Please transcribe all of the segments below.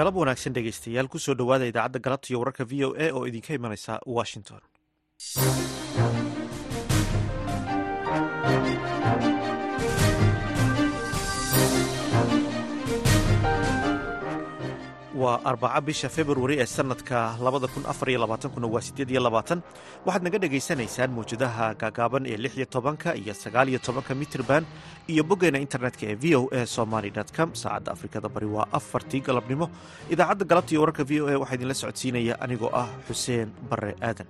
galab wanaagsan dhegaystayaal ku soo dhowaada idaacadda galabta iyo wararka v o a oo idinka imanaysa washington waa arbaca bisha februari ee sanadka labada kun afar iyo labaatankuna waa sideed iyo labaatan waxaad naga dhagaysanaysaan mawjadaha gaagaaban ee iyo tobanka mitrban iyo boggeena internetka ee v o a somaly com. Saacadda afrikada bari waa afartii galabnimo. Idaacadda galabta iyo wararka v o a waxaa idinla socodsiinaya anigoo ah xuseen bare aadan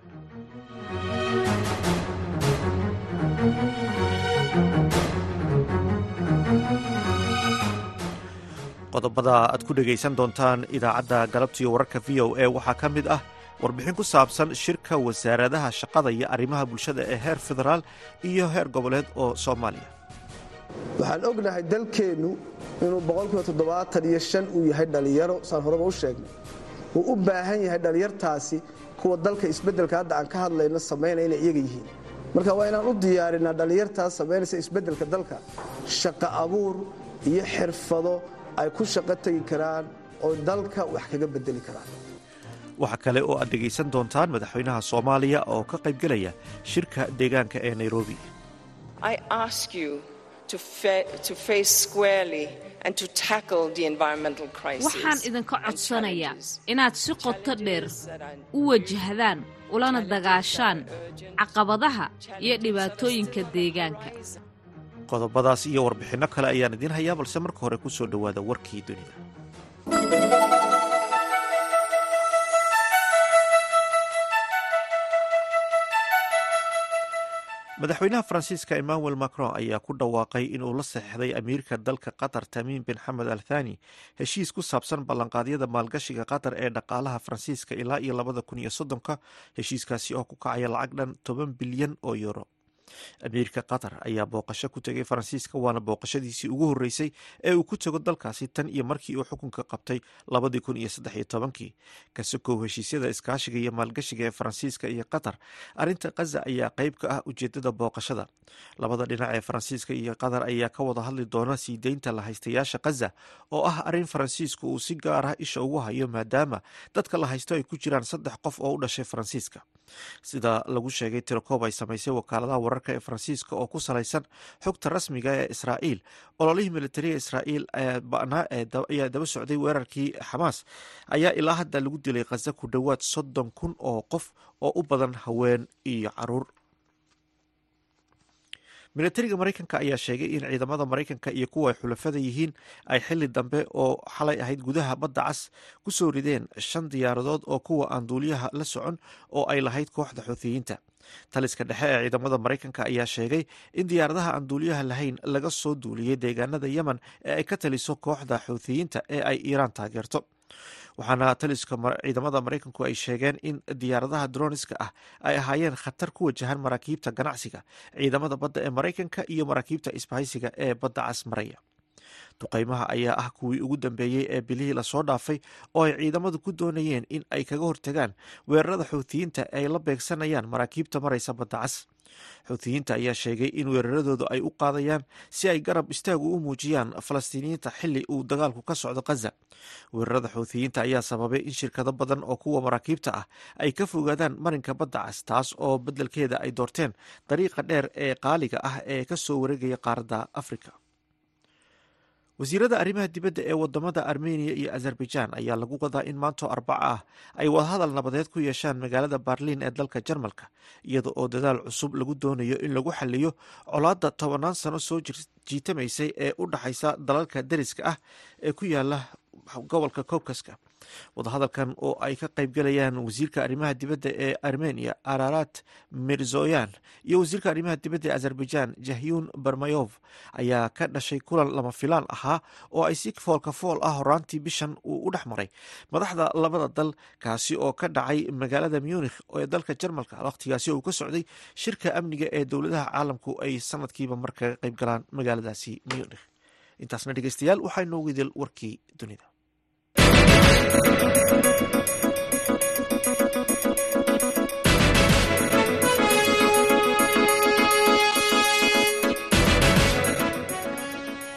qodobada aad ku dhegaysan doontaan idaacadda galabta iyo wararka v o a waxaa ka mid ah warbixin ku saabsan shirka wasaaradaha shaqada iyo arrimaha bulshada ee heer federaal iyo heer goboleed oo soomaaliya. Waxaan ognahay dalkeennu inuu iyo uu yahay dhallinyaro saan horeba u sheegnay. Uu u baahan yahay dhallinyartaasi kuwa dalka isbeddelka hadda aan ka hadlayno samaynaya inay iyaga yihiin. Marka waa inaan u diyaarinaa dhallinyartaas samaynaysa isbeddelka dalka. Shaqo abuur iyo xirfado ay ku shaqo tegi karaan oo dalka wax kaga bedeli karaan. Waxaa kale oo aad dhegaysan doontaan madaxweynaha soomaaliya oo ka qaybgelaya shirka deegaanka ee nairobi. Waxaan idinka codsanayaa inaad si qoto dheer u wajahdaan ulana dagaashaan caqabadaha iyo dhibaatooyinka deegaanka qodobadaas iyo warbixinno kale ayaan idiin hayaa balse marka hore ku soo dhowaada warkii dunida. Madaxweynaha faransiiska emmanuel macron ayaa ku dhawaaqay inuu la saxeixday amiirka dalka qatar tamiim bin xamed al thani heshiis ku saabsan ballanqaadyada maalgashiga qatar ee dhaqaalaha faransiiska ilaa iyo labada kun iyo soddonka heshiiskaasi oo ku kacaya lacag dhan toban bilyan oo euro amiirka qatar ayaa booqasho ku tegay faransiiska waana booqashadiisii ugu horreysay ee uu ku tego dalkaasi tan iyo markii uu xukunka qabtay labadii kun iyo saddex iyo tobankii. Kasokow heshiisyada iskaashiga iyo maalgashiga ee faransiiska iyo qatar arrinta khaza ayaa qayb ka ah ujeedada booqashada. Labada dhinac ee faransiiska iyo qatar ayaa ka wada hadli doona sii deynta la haystayaasha khaza oo ah arrin faransiisku uu si gaar ah isha ugu hayo maadaama dadka la haysto ay ku jiraan saddex qof oo u dhashay faransiiska. Sida lagu sheegay tirakoob ay samaysay wakaaladaha wararka ee faransiiska oo ku salaysan xogta rasmiga ee israa'iil. Ololihii militariga israa'iil banaa ayaa daba socday weerarkii xamaas ayaa ilaa hadda lagu dilay khaza ku dhowaad soddon kun oo qof oo u badan haween iyo carruur. Militariga maraykanka ayaa sheegay in ciidamada maraykanka iyo kuwa ay xulafada yihiin ay xili dambe oo xalay ahayd gudaha badda cas ku soo rideen shan diyaaradood oo kuwa aan duuliyaha la socon oo ay lahayd kooxda xuutiyiinta taliska dhexe ee ciidamada maraykanka ayaa sheegay in diyaaradaha aan duuliyaha lahayn laga soo duuliyey deegaanada yemen ee ay ka taliso kooxda xuutiyiinta ee ay iiraan taageerto. Waxaana taliska ciidamada maraykanku ay sheegeen in diyaaradaha droniska ah ay ahaayeen khatar ku wajahan maraakiibta ganacsiga ciidamada badda ee maraykanka iyo maraakiibta isbahaysiga ee badda cas maraya duqaymaha ayaa ah kuwii ugu dambeeyey ee bilihii la soo dhaafay oo ay ciidamadu ku doonayeen in ay kaga hortagaan weerarada xuutiyiinta ay la beegsanayaan maraakiibta maraysa badda cas. Xuutiyiinta ayaa sheegay in weeraradoodu ay u qaadayaan si ay garab istaagu u muujiyaan falastiiniyiinta xili uu dagaalku ka socdo khaza weerarada xuutiyiinta ayaa sababay in shirkado badan oo kuwa maraakiibta ah ay ka fogaadaan marinka badda cas taas oo beddelkeeda ay doorteen dariiqa dheer ee qaaliga ah ee ka soo wareegaya qaaradda afrika wasiirada arrimaha dibadda ee waddamada armeniya iyo azerbaijan ayaa lagu wadaa in maantoo arbaca ah ay wadahadal nabadeed ku yeeshaan magaalada barliin ee dalka jarmalka iyada oo dadaal cusub lagu doonayo in lagu xaliyo colaadda tobanaan sano soo jiitamaysay ee u dhaxaysa dalalka deriska ah ee ku yaalla gobolka kobkaska wadahadalkan oo ay ka qaybgalayaan wasiirka arrimaha dibadda ee armeniya ararat mirzoyan iyo wasiirka arrimaha dibadda ee azerbaijan jahyun barmayof ayaa ka dhashay kulan lama filaan ahaa oo ay si foolka fool ah horaantii bishan uu u dhex maray. Madaxda labada dal kaasi oo ka dhacay magaalada munikh ee dalka jarmalka wakhtigaasi uu ka socday shirka amniga ee dowladaha caalamku ay sanadkiiba mar kaga qayb galaan magaaladaasi munikh intaasna dhegeystayaal waxaa inoogu idil warkii dunida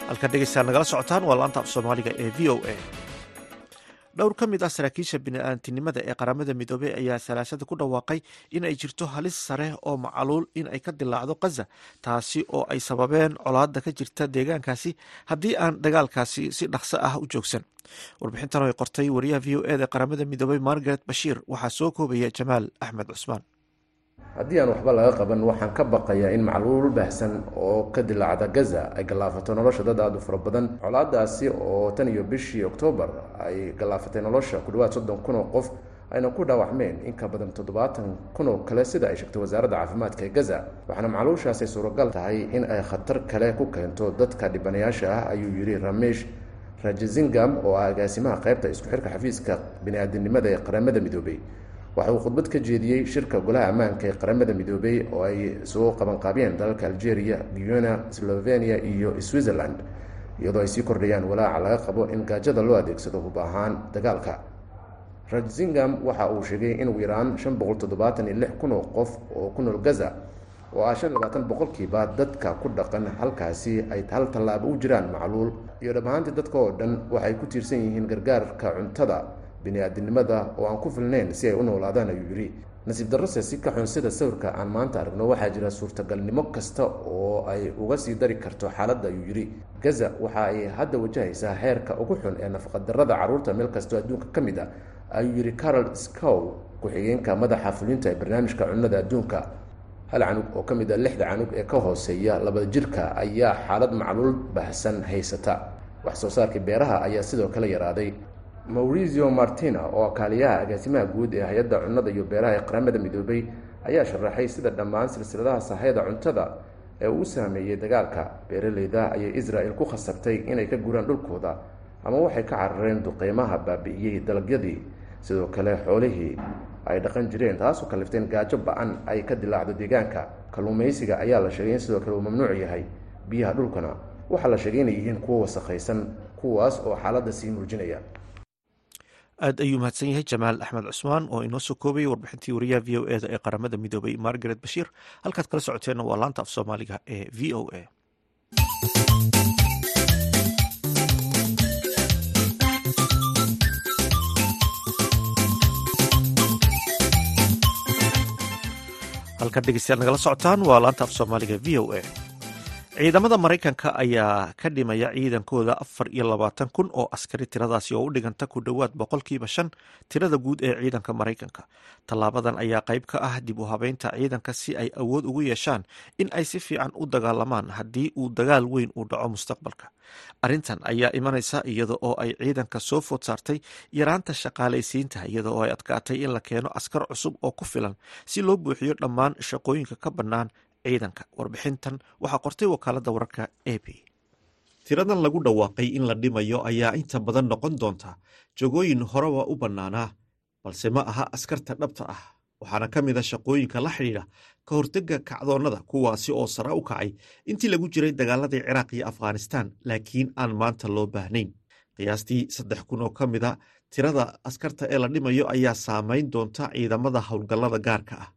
halkan dhegeystayaal nagala socotaan waa laanta af soomaaliga ee v o a dhowr ka mid ah saraakiisha bini-aantinimada ee qaramada midoobey ayaa salaasada ku dhawaaqay in ay jirto halis sare oo macaluul in ay ka dilaacdo khaza taasi oo ay sababeen colaada ka jirta deegaankaasi haddii aan dagaalkaasi si dhaqso ah u joogsan. Warbixintan oo ay qortay wariyaha v o eda qaramada midoobey margaret bashiir waxaa soo koobaya jamaal axmed cusmaan haddii aan waxba laga qaban waxaan ka baqayaa in macluul baahsan oo ka dilaacda gaza ay gallaafato nolosha dad aada u fara badan. Colaadaasi oo tan iyo bishii oktoobar ay gallaafatay nolosha ku dhawaad soddon kun oo qof ayna ku dhaawacmeen in ka badan toddobaatan kun oo kale sida ay sheegtay wasaaradda caafimaadka ee gaza. Waxaana macluushaasi suuragal tahay in ay khatar kale ku keento dadka dhibanayaasha ah ayuu yidhi ramesh rajazingam oo ah agaasimaha qaybta isku xirka xafiiska bini-aadinimada ee qaramada midoobey waxa uu khudbad ka jeediyey shirka golaha ammaanka ee qaramada midoobey oo ay soo qabanqaabiyeen dalalka algeria guyana slovenia iyo switzerland iyadoo ay sii kordhayaan walaaca laga qabo in gaajada loo adeegsado hub ahaan dagaalka. Rajzingam waxa uu sheegay in ugu yaraan shan boqol toddobaatan iyo lix kun oo qof oo ku nool gaza oo ah shan labaatan boqolkiiba dadka ku dhaqan halkaasi ay hal tallaabo u jiraan macluul. Iyo dhammaantii dadka oo dhan waxay ku tiirsan yihiin gargaarka cuntada bini-aadinimada oo aan ku filnayn si ay u noolaadaan ayuu yidhi. Nasiib darrose si ka xun sida sawirka aan maanta aragno waxaa jira suurtagalnimo kasta oo ay uga sii dari karto xaaladda ayuu yidhi. Gaza waxa ay hadda wajahaysaa heerka ugu xun ee nafaqadarrada carruurta meel kastoo adduunka ka mid ah ayuu yidhi carol scow ku-xigeenka madaxa fulinta ee barnaamijka cunnada adduunka. Hal canug oo ka mid a lixda canug ee ka hooseeya labada jirka ayaa xaalad macluul baahsan haysata. Wax soo saarkii beeraha ayaa sidoo kale yaraaday maurizio martina oo kaaliyaha agaasimaha guud ee hay'adda cunnada iyo beeraha ee qaramada midoobey ayaa sharaxay sida dhammaan silsiladaha sahayda cuntada ee uu saameeyey dagaalka. Beeraleyda ayay israel ku khasabtay inay ka guraan dhulkooda ama waxay ka carareen duqeymaha baabi'iyey dalagyadii. Sidoo kale xoolihii ay dhaqan jireen taasoo kalifteen gaajo ba'an ay ka dilaacdo deegaanka. Kalluumaysiga ayaa la sheegay in sidoo kale uu mamnuuc yahay biyaha dhulkana. Waxaa la sheegay inay yihiin kuwo wasakhaysan kuwaas oo xaaladda sii muujinaya aad ayuu mahadsan yahay jamaal axmed cusmaan oo inoo soo koobayay warbixintii wariyaha v o eda ee qaramada midoobay margaret bashiir halkaad kala socoteenna waa laanta af soomaaliga ee v o a. Halkaad dhegeystayaal nagala socotaan waa laanta af soomaaliga v o a ciidamada maraykanka ayaa ka dhimaya ciidankooda afar iyo labaatan kun oo askari tiradaasi oo u dhiganta ku dhowaad boqolkiiba shan tirada guud ee ciidanka maraykanka. Tallaabadan ayaa qayb ka ah dib u habeynta ciidanka si ay awood ugu yeeshaan in ay si fiican u dagaalamaan haddii uu dagaal weyn uu dhaco mustaqbalka. Arrintan ayaa imanaysa iyada oo ay ciidanka soo food saartay yaraanta shaqaalaysiinta iyada oo ay adkaatay in la keeno askar cusub oo ku filan si loo buuxiyo dhammaan shaqooyinka ka bannaan ciidanka warbixintan. Waxaa qortay wakaaladda wararka a b tiradan lagu dhawaaqay in la dhimayo ayaa inta badan noqon doonta jogooyin horeba u bannaanaa balse ma aha askarta dhabta ah. Waxaana ka mid a shaqooyinka la xidhiidha ka hortega kacdoonnada kuwaasi oo sare u kacay intii lagu jiray dagaaladii ciraaq iyo afghanistaan laakiin aan maanta loo baahnayn. Qiyaastii saddex kun oo ka mid a tirada askarta ee la dhimayo ayaa saamayn doonta ciidamada howlgallada gaarka ah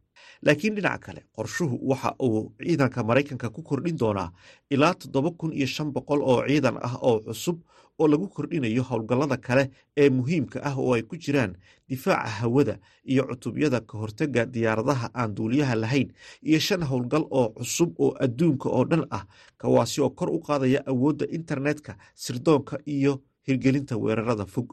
laakiin dhinaca kale qorshuhu waxa uu ciidanka maraykanka ku kordhin doonaa ilaa toddoba kun iyo shan boqol oo ciidan ah oo cusub oo lagu kordhinayo howlgallada kale ee muhiimka ah oo ay ku jiraan difaaca hawada iyo cutubyada ka hortega diyaaradaha aan duuliyaha lahayn iyo shan howlgal oo cusub oo adduunka oo dhan ah kawaasi oo kor u qaadaya awoodda internetka sirdoonka iyo hirgelinta weerarada fog.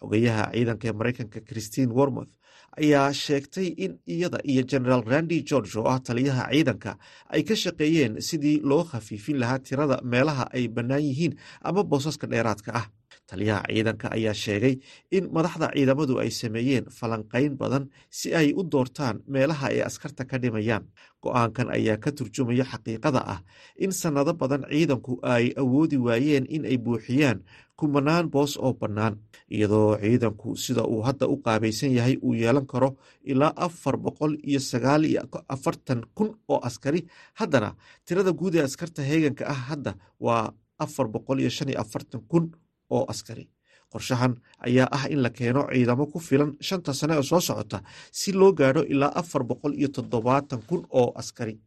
Xogayaha ciidanka ee maraykanka christine wormoth ayaa sheegtay in iyada iyo generaal randi george oo ah taliyaha ciidanka ay ka shaqeeyeen sidii loo khafiifin lahaa tirada meelaha ay bannaan yihiin ama boosaska dheeraadka ah. Taliyaha ciidanka ayaa sheegay in madaxda ciidamadu ay sameeyeen falanqayn badan si ay u doortaan meelaha ay askarta ka dhimayaan. Go'aankan ayaa ka turjumaya xaqiiqada ah in sannado badan ciidanku ay awoodi waayeen in ay buuxiyaan kumanaan boos oo bannaan iyadoo ciidanku sida uu hadda u qaabaysan yahay uu yeelan karo ilaa afar boqol iyo sagaal iyo afartan kun oo askari. Haddana tirada guud ee askarta heeganka ah hadda waa afar boqol iyo shan iyo afartan kun oo askari. Qorshahan ayaa ah in la keeno ciidamo ku filan shanta sane oo soo socota si loo gaadho ilaa afar boqol iyo toddobaatan kun oo askari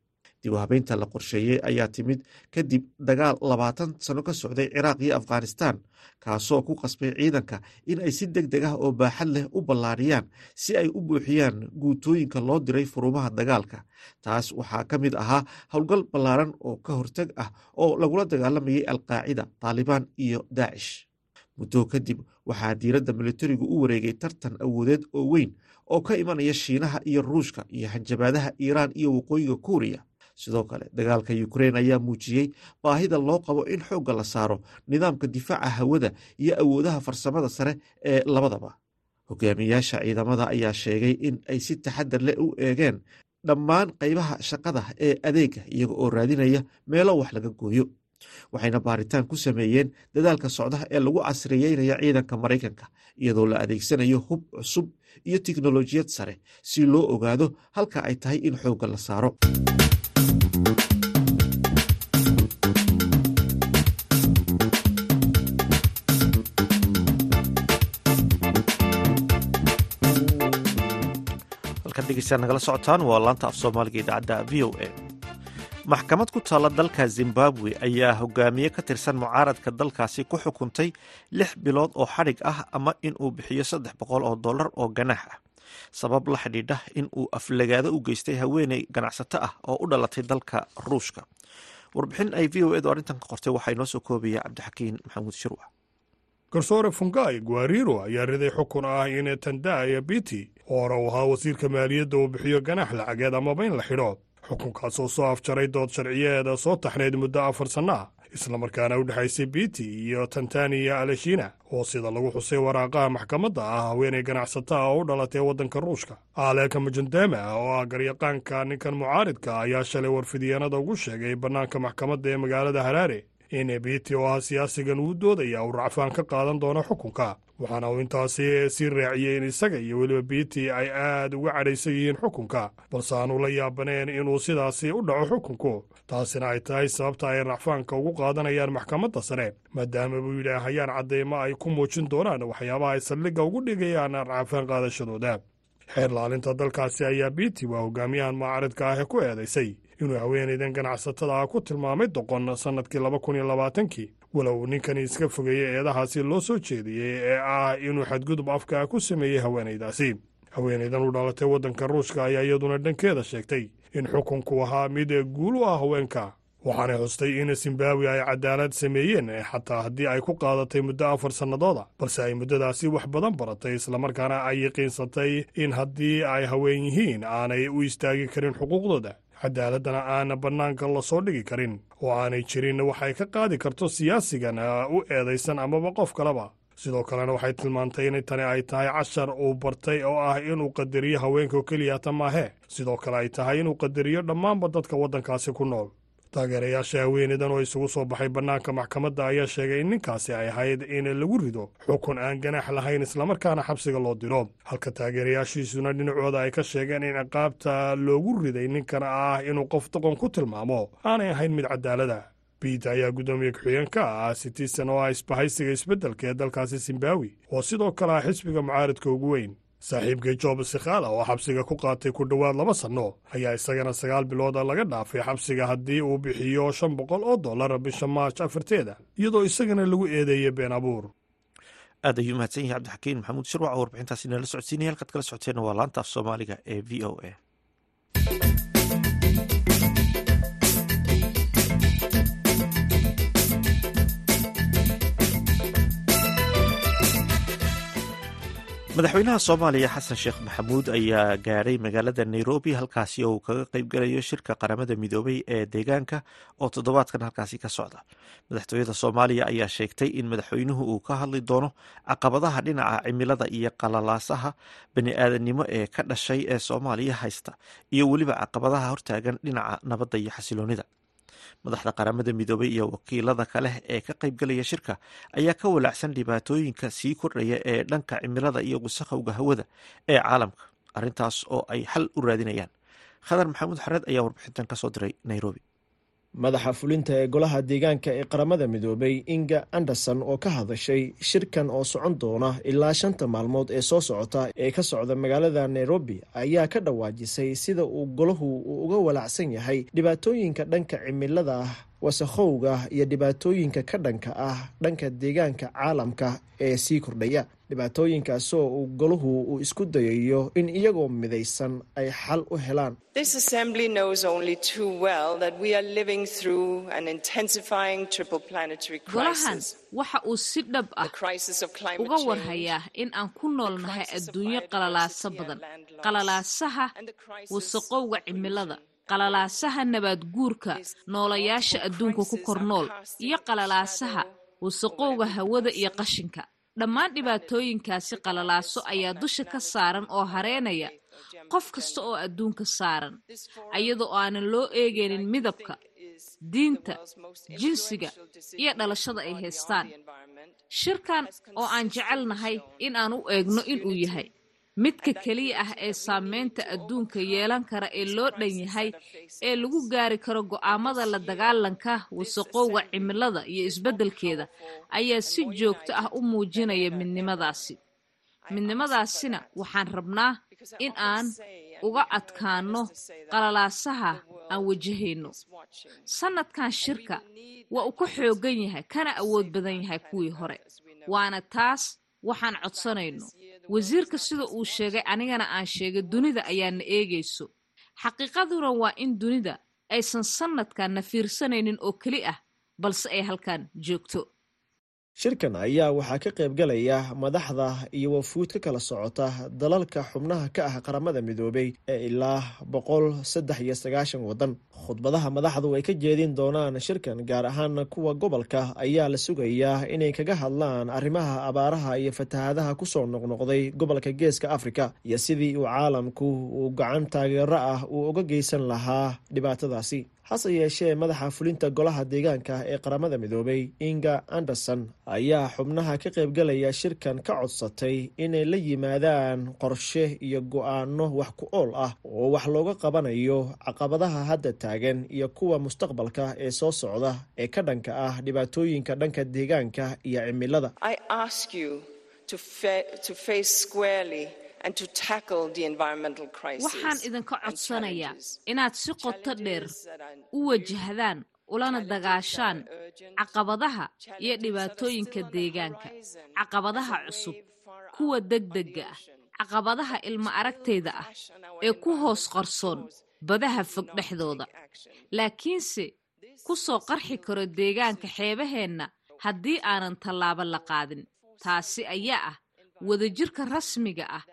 dib u habeynta la qorsheeyey ayaa timid kadib dagaal labaatan sano ka socday ciraaq iyo afghanistan kaasoo ku qasbay ciidanka in ay si deg deg ah oo baaxad leh u ballaariyaan si ay u buuxiyaan guutooyinka loo diray furumaha dagaalka. Taas waxaa ka mid ahaa howlgal ballaaran oo ka hortag ah oo lagula dagaalamayay alqaacida taalibaan iyo daacish muddo kadib waxaa diiradda militarigu u wareegay tartan awoodeed oo weyn oo ka imanaya shiinaha iyo ruushka iyo hanjabaadaha iiraan iyo waqooyiga kuuriya sidoo kale dagaalka ukrein ayaa muujiyey baahida loo qabo in xoogga la saaro nidaamka difaaca hawada iyo awoodaha farsamada sare ee labadaba. Hogaamiyaasha ciidamada ayaa sheegay in ay si taxadar leh u eegeen dhammaan qaybaha shaqada ee adeega iyaga oo raadinaya meelo wax laga gooyo. Waxayna baaritaan ku sameeyeen dadaalka socda ee lagu casriyeynaya ciidanka maraykanka iyadoo la adeegsanayo hub cusub iyo tiknolojiyad sare si loo ogaado halka ay tahay in xoogga la saaro halkan dhegeystayaal nagala socotaan waa laanta af soomaaliga idaacadda v o a. Maxkamad ku taalla dalka zimbabwe ayaa hogaamiye ka tirsan mucaaradka dalkaasi ku xukuntay lix bilood oo xadhig ah ama in uu bixiyo saddex boqol oo dollar oo ganaax ah. Sabab la xidhiidha in uu aflagaado u geystay haweeney ganacsato ah oo u dhalatay dalka ruushka. Warbixin ay v o edu arrintan ka qortay waxaa inoo soo koobaya cabdixakiin maxamuud shirwac garsoore fungai guariro ayaa riday xukun ah in tandaya biti oo hore uu ahaa wasiirka maaliyadda uu bixiyo ganaax lacageed amaba in la xidho. Xukunkaas oo soo afjaray dood sharciyeeda soo taxnayd muddo afar sanno ah islamarkaana u dhexaysay biti iyo tantaniya aleshina oo sida lagu xusay waraaqaha maxkamadda ah haweenay ganacsata ah oo u dhalatay waddanka ruushka. Aaleka mujandeme ah oo ah garyaqaanka ninkan mucaaridka ayaa shalay warfidyaenada ugu sheegay bannaanka maxkamadda ee magaalada haraare in biti oo ah siyaasigan uu doodaya uu racfaan ka qaadan doono xukunka. Waxaana uu intaasi sii raaciyey in isaga iyo weliba biti ay aad uga cadhaysan yihiin xukunka balse aanu la yaabaneen inuu sidaasi u dhaco xukunku. Taasina ay tahay sababta ay racfaanka ugu qaadanayaan maxkamadda sare maadaama buu yidhaahayaan caddaymo ay ku muujin doonaan waxyaabaha ay saldhigga ugu dhigayaan racfaan qaadashadooda. Xeer laalinta dalkaasi ayaa biti waa hogaamiyahan mucaaridka ah ku eedaysay inuu haweenaydan ganacsatada ah ku tilmaamay doqon sannadkii laba kun iyo labaatankii. Walow ninkani iska fogeeyey eedahaasi loo soo jeediyey ee ah inuu xadgudub afkaa ku sameeyey haweenaydaasi haweenaydan u dhalatay waddanka ruushka ayaa iyaduna dhankeeda sheegtay in xukunku ahaa mid guul u ah haweenka waxaanay xustay in zimbabwe ay cadaalad sameeyeen xataa haddii ay ku qaadatay muddo afar sannadooda balse ay muddadaasi wax badan baratay islamarkaana ay yaqiinsatay in haddii ay haween yihiin aanay u istaagi karin xuquuqdooda cadaaladana aana bannaanka la soo dhigi karin oo aanay jirin waxay ka qaadi karto siyaasigan u eedaysan amaba qof kaleba sidoo kalena waxay tilmaantay in tani ay tahay cashar uu bartay oo ah inuu qadariyo haweenka oo keliyata maahe sidoo kale ay tahay inuu qadariyo dhammaanba dadka waddankaasi ku nool taageerayaasha haweeneydan oo isugu soo baxay bannaanka maxkamadda ayaa sheegay in ninkaasi ay ahayd in lagu rido xukun aan ganaax lahayn islamarkaana xabsiga loo diro. Halka taageerayaashiisuna dhinacooda ay ka sheegeen in ciqaabta loogu riday ninkan ah inuu qof doqon ku tilmaamo. Aanay ahayn mid cadaalada biit ayaa guddoomiye ku-xigeenka ah citizen oo ah isbahaysiga isbeddelka ee dalkaasi zimbawi oo sidoo kale ah xisbiga mucaaridka ugu weyn saaxiibkii job sikhala oo xabsiga ku qaatay ku dhowaad laba sanno ayaa isagana sagaal bilooda laga dhaafay xabsiga haddii uu bixiyo shan boqol oo dollar bisha maarj afarteeda iyadoo isagana lagu eedeeyey been abuur. Aad ayuu mahadsan yahay cabdixakiin maxamuud shirwac oo warbixintaasi nala socodsiinaya. Halkaad kala socoteenna waa laanta af soomaaliga ee v o a madaxweynaha soomaaliya xasan sheekh maxamuud ayaa gaadhay magaalada nairobi halkaasi oo uu kaga qeybgalayo shirka qaramada midoobay ee deegaanka oo toddobaadkan halkaasi ka socda. Madaxtooyada soomaaliya ayaa sheegtay in madaxweynuhu uu ka hadli doono caqabadaha dhinaca cimilada iyo qalalaasaha bani-aadannimo ee ka dhashay ee soomaaliya haysta iyo weliba caqabadaha hortaagan dhinaca nabadda iyo xasiloonida madaxda qaramada midoobay iyo wakiilada kale ee ka qaybgalaya shirka ayaa ka walaacsan dhibaatooyinka sii kordhaya ee dhanka cimilada iyo wasakhowga hawada ee caalamka. Arrintaas oo ay xal u raadinayaan. Khadar maxamuud xareed ayaa warbixintan ka soo diray nairobi madaxa fulinta ee golaha deegaanka ee qaramada midoobay inga anderson oo ka hadashay shirkan oo socon doona ilaa shanta maalmood ee soo socota ee ka socda magaalada nairobi ayaa ka dhawaajisay sida uu golahu uu uga walacsan yahay dhibaatooyinka dhanka cimilada ah wasakhowga iyo dhibaatooyinka ka dhanka ah dhanka deegaanka caalamka ee sii kordhaya. Dhibaatooyinkaasoo uu golahu uu isku dayayo in iyagoo midaysan ay xal u helaan. Golahan waxa uu si dhab ah uga warhayaa in aan ku noolnahay adduunyo qalalaaso badan. qalalaasaha wasaqowga cimilada qalalaasaha nabaad guurka noolayaasha adduunka ku kor nool iyo qalalaasaha wasaqowga hawada iyo qashinka. Dhammaan dhibaatooyinkaasi qalalaaso ayaa dusha ka saaran oo hareynaya qof kasta oo adduunka saaran ayadoo aanan loo eegaynin midabka diinta jinsiga iyo dhalashada ay haystaan. Shirkan oo aan jecelnahay in aan u eegno inuu yahay midka keliya ah ee saameynta adduunka yeelan kara ee loo dhan yahay ee lagu gaari karo go'aamada la dagaalanka wasaqowga cimilada iyo isbeddelkeeda ayaa si joogto ah u muujinaya midnimadaasi. Midnimadaasina waxaan rabnaa in aan uga adkaanno qalalaasaha aan wajahayno. Sannadkan shirka waa uu ka xooggan yahay kana awood badan yahay kuwii hore. Waana taas waxaan codsanayno wasiirka sida uu sheegay anigana aan sheegay dunida ayaana eegayso. Xaqiiqaduna waa in dunida aysan sannadkan na fiirsanaynin oo keli ah balse ay halkan joogto shirkan ayaa waxaa ka qaybgalaya madaxda iyo wafuud ka kala socota dalalka xubnaha ka ah qaramada midoobay ee ilaa boqol saddex iyo sagaashan waddan. Khudbadaha madaxdu ay ka jeedin doonaan shirkan gaar ahaan kuwa gobolka ayaa la sugayaa inay kaga hadlaan arrimaha abaaraha iyo fatahaadaha ku soo noqnoqday gobolka geeska afrika iyo sidii uu caalamku uu gacan taageero ah uu uga geysan lahaa dhibaatadaasi hase yeeshee madaxa fulinta golaha deegaanka ee qaramada midoobay inga anderson ayaa xubnaha ka qaybgalaya shirkan ka codsatay inay la yimaadaan qorshe iyo go'aano wax ku ool ah oo wax looga qabanayo caqabadaha hadda taagan iyo kuwa mustaqbalka ee soo socda ee ka dhanka ah dhibaatooyinka dhanka deegaanka iyo cimilada waxaan idinka codsanayaa inaad si qoto dheer u wajahdaan ulana dagaashaan caqabadaha iyo dhibaatooyinka deegaanka. caqabadaha cusub kuwa degdega ah. caqabadaha ilmo aragtayda ah ee ku hoos qarsoon badaha fog dhexdooda laakiinse ku soo qarxi karo deegaanka xeebaheenna haddii aanan tallaabo la qaadin. taasi ayaa ah wadajirka rasmiga ah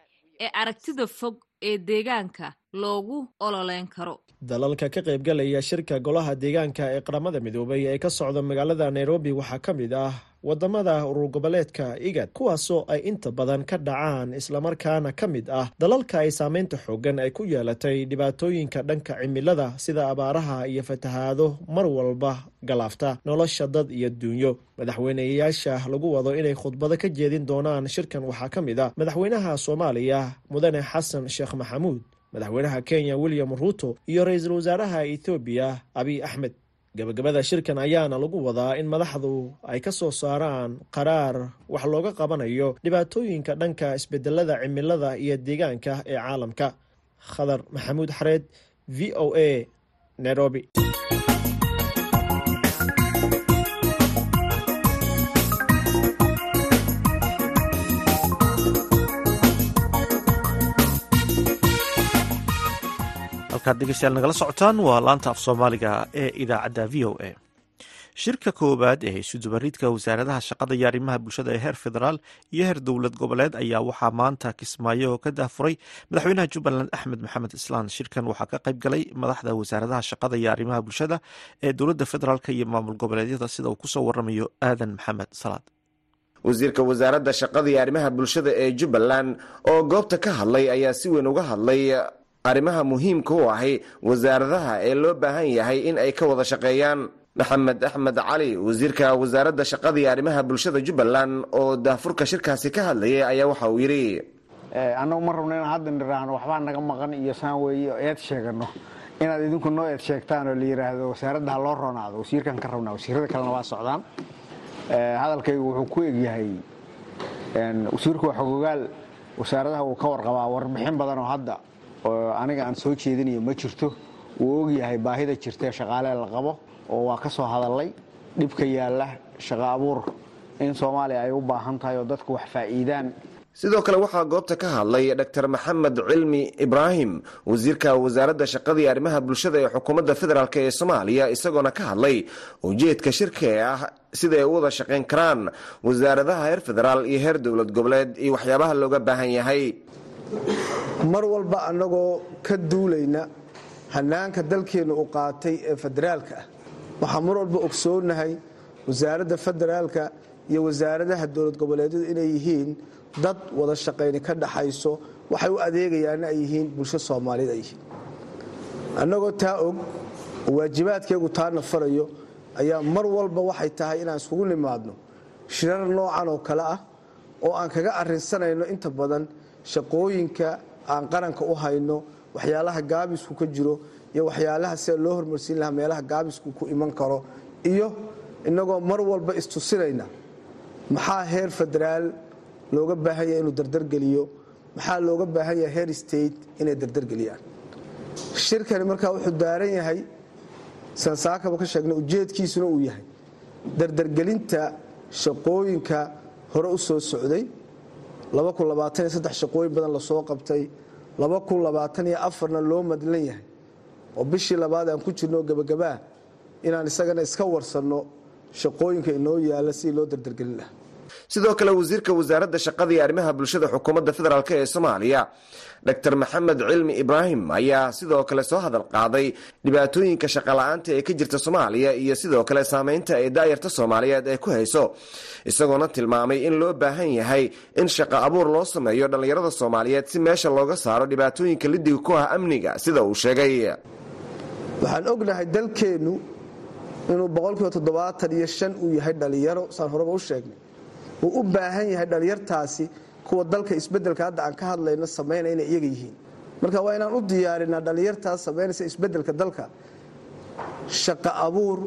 ee aragtida fog ee deegaanka loogu ololeyn karo. Dalalka ka qaybgalaya shirka golaha deegaanka ee qaramada midoobay ee ka socda magaalada nairobi waxaa ka mid ah waddamada urur goboleedka igad kuwaasoo ay inta badan ka dhacaan islamarkaana ka mid ah dalalka ay saameynta xoogan ay ku yeelatay dhibaatooyinka dhanka cimilada sida abaaraha iyo fatahaado mar walba galaafta nolosha dad iyo duunyo. Madaxweyneyaasha lagu wado inay khudbado ka jeedin doonaan shirkan waxaa ka mid ah madaxweynaha soomaaliya mudane xasan sheekh maxamuud madaxweynaha kenya william ruuto iyo ra'iisul wasaaraha ethoobiya abiy axmed gabagabada shirkan ayaana lagu wadaa in madaxdu ay ka soo saaraan qaraar wax looga qabanayo dhibaatooyinka dhanka isbedelada cimilada iyo deegaanka ee caalamka. Khadar maxamuud xareed v o a nairobi halkaad dhegeystayaal nagala socotaan waa laanta af soomaaliga ee idaacadda v o a. Shirka koowaad ee isudubaridka wasaaradaha shaqada iyo arrimaha bulshada ee heer federaal iyo heer dowlad goboleed ayaa waxaa maanta kismaayo ka daafuray madaxweynaha jubbaland axmed maxamed islaan. Shirkan waxaa ka qayb galay madaxda wasaaradaha shaqada iyo arrimaha bulshada ee dowladda federaalk iyo maamul goboleedyada sida uu ku soo waramayo aadan maxamed salaad. Wasiirka wasaaradda shaqada iyo arrimaha bulshada ee jubbaland oo goobta ka hadlay ayaa si weyn uga hadlay arrimaha muhiimka u ahi wasaaradaha ee loo baahan yahay in ay ka wada shaqeeyaan. Maxamed axmed cali wasiirka wasaaradda shaqada iyo arrimaha bulshada jubbaland oo daafurka shirkaasi ka hadlayay ayaa waxa uu yidhi annagu ma rabno inaan hadda niraahno waxbaa naga maqan iyo saan weeye eed sheegano. Inaad idinku noo eed sheegtaan oo la yidhaahdo wasaaradda ha loo roonaado wasiirkan ka rabnaa wasiirada kalena waa socdaan. Hadalkaygu wuxuu ku egyahay wasiirku waa xogogaal wasaaradaha wuu ka warqabaa warbixin badan oo hadda oo aniga aan soo jeedinayo ma jirto. Wuu ogyahay baahida jirtae shaqaalee la qabo oo waa ka soo hadallay dhibka yaalla shaqo abuur. In soomaaliya ay u baahan tahay oo dadku wax faa'iidaan. Sidoo kale waxaa goobta ka hadlay dr. Maxamed cilmi ibraahim wasiirka wasaaradda shaqadii arrimaha bulshada ee xukuumadda federaalk ee soomaaliya isagoona ka hadlay ujeedka shirka ee ah sida ay u wada shaqayn karaan wasaaradaha heer federaal iyo heer dowlad goboleed iyo waxyaabaha looga baahan yahay mar walba annagoo ka duulayna hanaanka dalkeenna uu qaatay ee federaalka ah. Waxaa mar walba ogsoonahay wasaaradda federaalka iyo wasaaradaha dowlad goboleedyadu inay yihiin dad wada shaqayni ka dhaxayso waxay u adeegayaanna ay yihiin bulsho soomaaliyeed ay yihiin. Annagoo taa og oo waajibaadkeegu taana farayo ayaa mar walba waxay tahay inaan iskugu nimaadno shirar noocan oo kale ah oo aan kaga arrinsanayno inta badan shaqooyinka aan qaranka u hayno waxyaalaha gaabisku ka jiro iyo waxyaalaha sida loo hormarsiin lahaa meelaha gaabisku ku iman karo iyo innagoo mar walba istusinayna maxaa heer federaal looga baahan yahay inuu dardargeliyo maxaa looga baahan yahay heer state inay dardargeliyaan shirkani markaa wuxuu daaran yahay sansaakaba ka sheegnay ujeedkiisuna uu yahay dardargelinta shaqooyinka hore u soo socday shaqooyin badan la soo qabtay na loo madlan yahay. Oo bishii labaad aan ku jirno gebagabaa inaan isagana iska warsanno shaqooyinka inoo yaalla sidii loo dardargelin lahaa sidoo kale wasiirka wasaaradda shaqada iyo arrimaha bulshada xukuumadda federaalk ee soomaaliya dr. Maxamed cilmi ibraahim ayaa sidoo kale soo hadal qaaday dhibaatooyinka shaqala-aanta ee ka jirta soomaaliya iyo sidoo kale saameynta ay daayarta soomaaliyeed ay ku hayso. Isagoona tilmaamay in loo baahan yahay in shaqo abuur loo sameeyo dhallinyarada soomaaliyeed si meesha looga saaro dhibaatooyinka lidiga ku ah amniga sida uu sheegay. Waxaan ognahay dalkeennu inuu boqolkiiba toddobaatan iyo shan uu yahay dhallinyaro saan horeba u sheegnay. Uu u baahan yahay dhallinyartaasi kuwa dalka isbeddelka hadda aan ka hadlayno samaynaya inay iyaga yihiin. Marka waa inaan u diyaarinaa dhallinyartaas samaynaysa isbeddelka dalka. Shaqo abuur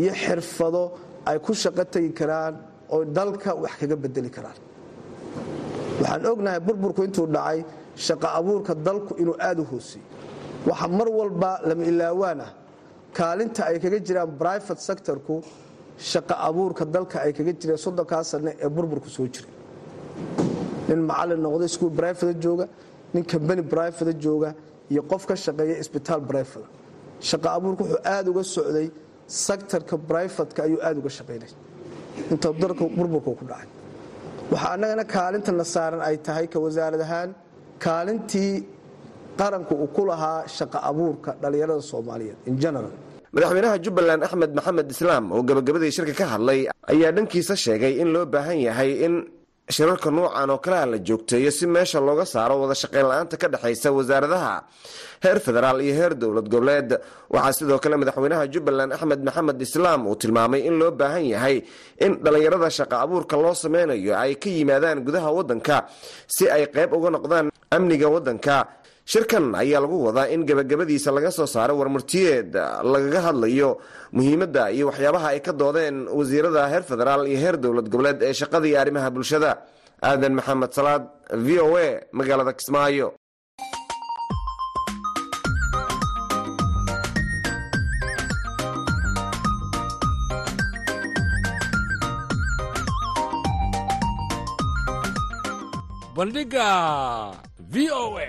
iyo xirfado ay ku shaqo tegi karaan oo dalka wax kaga bedeli karaan. Waxaan ognahay burburku intuu dhacay shaqo abuurka dalku inuu aada u hooseeyo. Waxa mar walba lama ilaawaan ah. Kaalinta ay kaga jiraan brivate sectorku shaqo abuurka dalka ay kaga jireen soddonkaa sanne ee burburku soo jiray nin macalin noqda iskuul brivate jooga nin kambani brivate jooga iyo qof ka shaqeeya isbitaal brivate shaqo abuurka wuxuu aada uga socday sectorka brivatka ayuu aada uga shaqaynay inta dalka burburku ku dhacay. Waxaa annagana kaalintana saaran ay tahay ka wasaarad ahaan kaalintii qaranku uu ku lahaa shaqo abuurka dhallinyarada soomaaliyeed in general. Madaxweynaha jubbaland axmed maxamed islaam oo gabagabadii shirka ka hadlay ayaa dhankiisa sheegay in loo baahan yahay in shirarka nuucan oo kaleha la joogteeyo si meesha looga saaro wada shaqayn la'aanta ka dhexaysa wasaaradaha. Heer federaal iyo heer dowlad goboleed. Waxaa sidoo kale madaxweynaha jubbaland axmed maxamed islaam uu tilmaamay in loo baahan yahay in dhallinyarada shaqo abuurka loo sameynayo ay ka yimaadaan gudaha wadanka si ay qayb uga noqdaan amniga wadanka shirkan ayaa lagu wadaa in gebagabadiisa laga soo saaro warmurtiyeed lagaga hadlayo muhiimadda iyo waxyaabaha ay ka doodeen wasiirada heer federaal iyo heer dowlad goboleed ee shaqada iyo arrimaha bulshada. Aadan maxamed salaad v o a magaalada kismaayo. Bandhiga v o a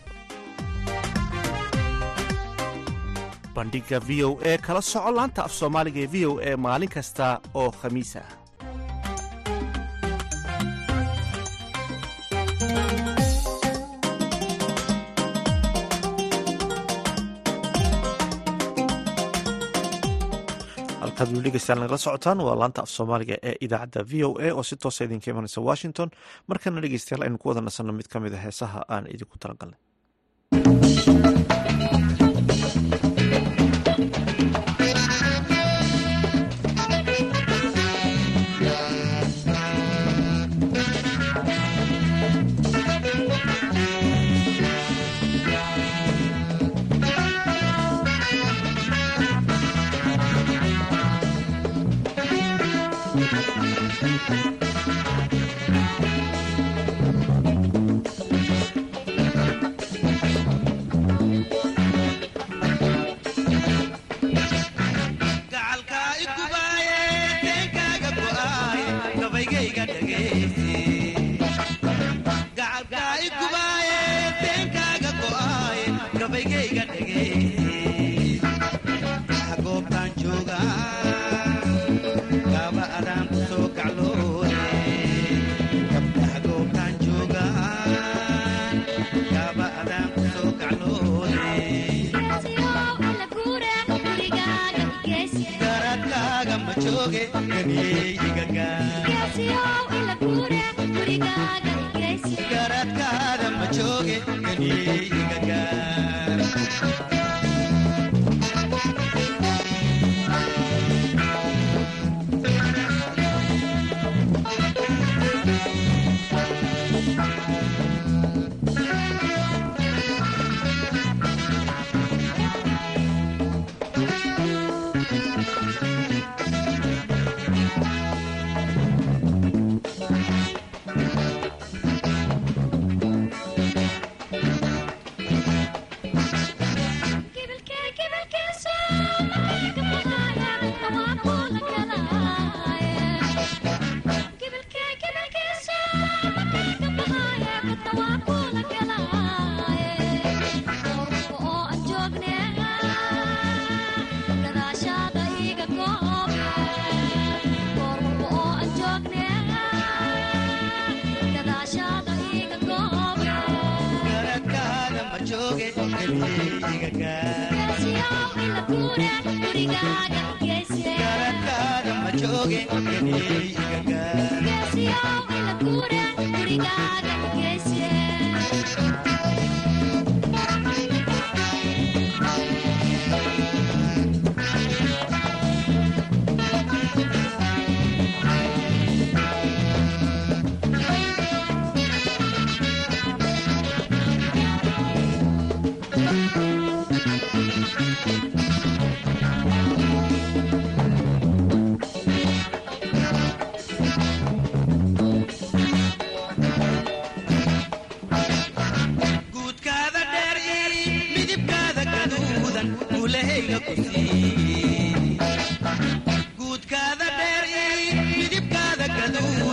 bandhiga v o e kala soco laanta af soomaaliga ee v o e maalin kasta oo khamiis ah. Halkaad weli dhegeystayaal nagala socotaan waa laanta af soomaaliga ee idaacadda v o a oo si toosa idinka imanaysa washington. Markana dhegeystayaal aynu ku wada nasanno mid ka mid a heesaha aan idinku talagalnay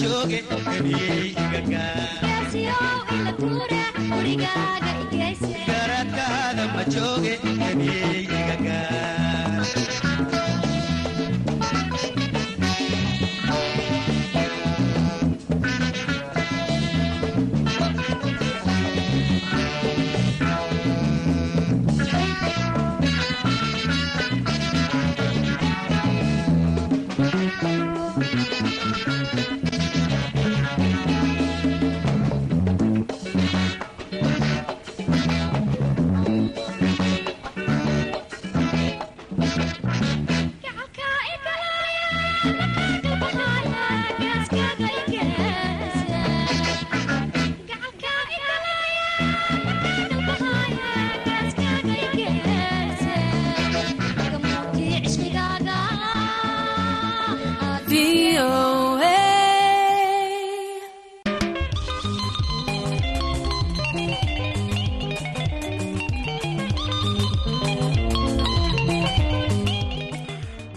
jooge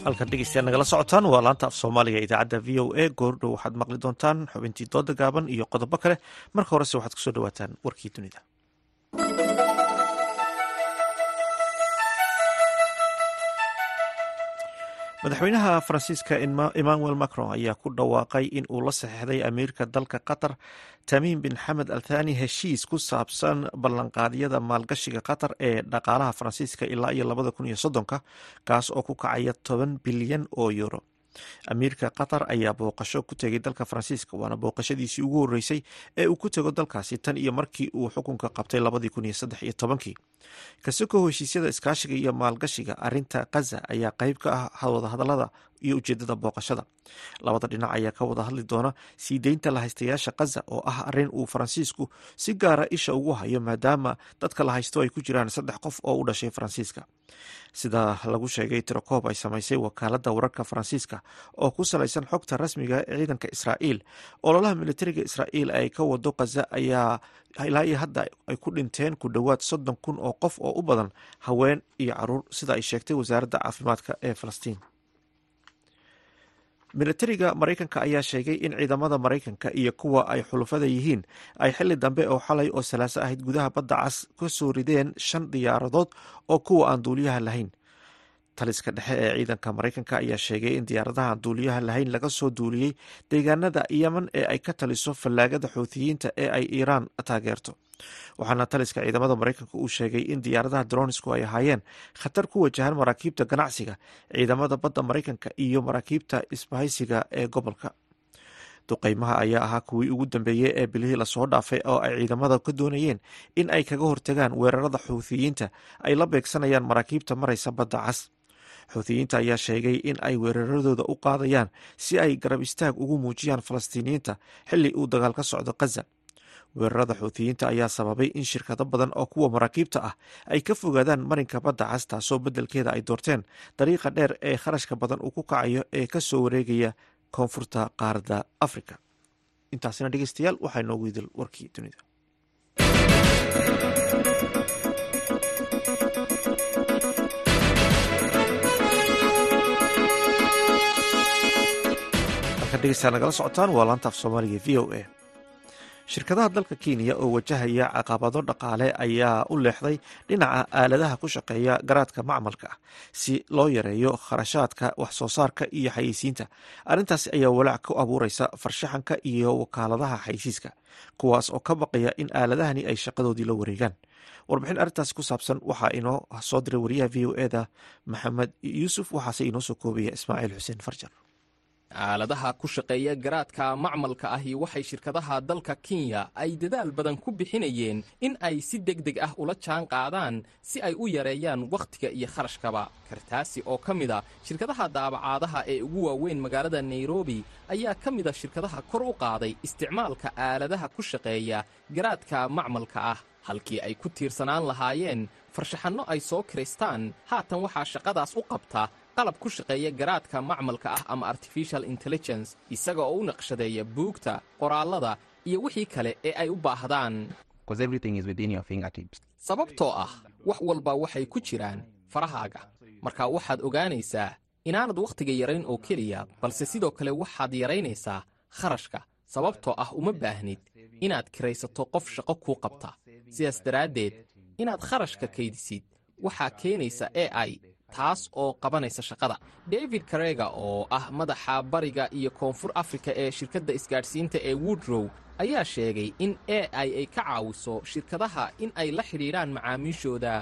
halkan dhegeystayaal nagala socotaan waa laanta af soomaaliga idaacadda v o a. Goordhow waxaad maqli doontaan xubintii dooda gaaban iyo qodobo kale. Marka horese waxaad ku soo dhawaataan warkii dunida madaxweynaha faransiiska emmanuel macron ayaa ku dhawaaqay in uu la saxeixday amiirka dalka qatar. Tamiim bin xamed al thani heshiis ku saabsan ballanqaadyada maalgashiga qatar ee dhaqaalaha faransiiska ilaa iyo labada kun iyo soddonka kaas oo ku kacaya toban bilyan oo euro amiirka qatar ayaa booqasho ku tegay dalka faransiiska waana booqashadiisii ugu horeysay ee uu ku tego dalkaasi tan iyo markii uu xukunka qabtay labadii kun iyo saddex iyo tobankii. Kasoko heshiisyada iskaashiga iyo maalgashiga arinta kaza ayaa qeyb ka ah wadahadalada iyo ujeedada booqashada. Labada dhinac ayaa ka wada hadli doona sii deynta lahaystayaasha kaza oo ah arrin uu faransiisku si gaara isha ugu hayo maadaama dadka la haysto ay ku jiraan saddex qof oo u dhashay faransiiska. Sida lagu sheegay tirokoob ay samaysay wakaalada wararka faransiiska oo ku salaysan xogta rasmiga ee ciidanka israa'iil. Ololaha militariga israa'iil ay ka wado kaza ayaa ilaa iyo hadda ay ku dhinteen ku dhowaad soddon kun oo qof oo u badan haween iyo carruur sida ay sheegtay wasaaradda caafimaadka ee falastiin militariga maraykanka ayaa sheegay in ciidamada maraykanka iyo kuwa ay xulufada yihiin ay xili dambe oo xalay oo salaaso ahayd gudaha badda cas ka soo rideen shan diyaaradood oo kuwa aan duuliyaha lahayn. Taliska dhexe ee ciidanka maraykanka ayaa sheegay in diyaaradaha aan duuliyaha lahayn laga soo duuliyey deegaanada yemen ee ay ka taliso fallaagada xuutiyiinta ee ay iiraan taageerto waxaana taliska ciidamada maraykanka uu sheegay in diyaaradaha dronisku ay ahaayeen khatar ku wajahan maraakiibta ganacsiga ciidamada badda maraykanka iyo maraakiibta isbahaysiga ee gobolka. Duqeymaha ayaa ahaa kuwii ugu dambeeyey ee bilihii la soo dhaafay oo ay ciidamada ka doonayeen in ay kaga hortagaan weerarada xuutiyiinta ay la beegsanayaan maraakiibta maraysa badda cas. Xuutiyiinta ayaa sheegay in ay weeraradooda u qaadayaan si ay garab istaag ugu muujiyaan falastiiniyiinta xili uu dagaal ka socdo kaza weerarada xuutiyiinta ayaa sababay in shirkado badan oo kuwa maraakiibta ah ay ka fogaadaan marinka badda cas taasoo beddelkeeda ay doorteen dariiqa dheer ee kharashka badan uu ku kacayo ee ka soo wareegaya koonfurta qaaradda afrika. Intaasina dhegeystayaal waxaa inoogu idil warkii dunida. Halkan nagala socotaan waa laanta af soomaaliga v o a shirkadaha dalka kenya oo wajahaya caqabado dhaqaale ayaa u leexday dhinaca aaladaha ku shaqeeya garaadka macmalka ah si loo yareeyo kharashaadka wax soo saarka iyo xayeysiinta. Arrintaasi ayaa walaac ku abuureysa farshaxanka iyo wakaaladaha xayeysiiska kuwaas oo ka baqaya in aaladahani ay shaqadoodii la wareegaan. Warbixin arrintaasi ku saabsan waxaa inoo soo diray wariyaha v o eda maxamed yuusuf waxaase inoo soo koobaya ismaaciil xuseen farjar aaladaha ku shaqeeya garaadka macmalka ahi waxay shirkadaha dalka kenya ay dadaal badan ku bixinayeen in ay si deg deg ah ula jaan qaadaan si ay u yareeyaan wakhtiga iyo kharashkaba. Kartaasi oo ka mid a shirkadaha daabacaadaha ee ugu waaweyn magaalada nairobi ayaa ka mid a shirkadaha kor u qaaday isticmaalka aaladaha ku shaqeeya garaadka macmalka ah. Halkii ay ku tiirsanaan lahaayeen farshaxanno ay soo kiraystaan haatan waxaa shaqadaas u qabta qalab ku shaqeeya garaadka macmalka ah ama artificial intelligence isaga oo u naqshadeeya buugta qoraallada iyo wixii kale ee ay u baahdaan. Sababtoo ah wax walba waxay ku jiraan farahaaga. Marka waxaad ogaanaysaa inaanad wakhtiga yarayn oo keliya balse sidoo kale waxaad yaraynaysaa kharashka. Sababtoo ah uma baahnid inaad kiraysato qof shaqo kuu qabta. Sidaas daraaddeed inaad kharashka kaydisid waxaa keenaysa e i taas oo qabanaysa shaqada. David karega oo ah madaxa bariga iyo koonfur afrika ee shirkadda isgaadhsiinta ee woodrow ayaa sheegay in e i ay ka caawiso shirkadaha in ay la xidhiidhaan macaamiishooda.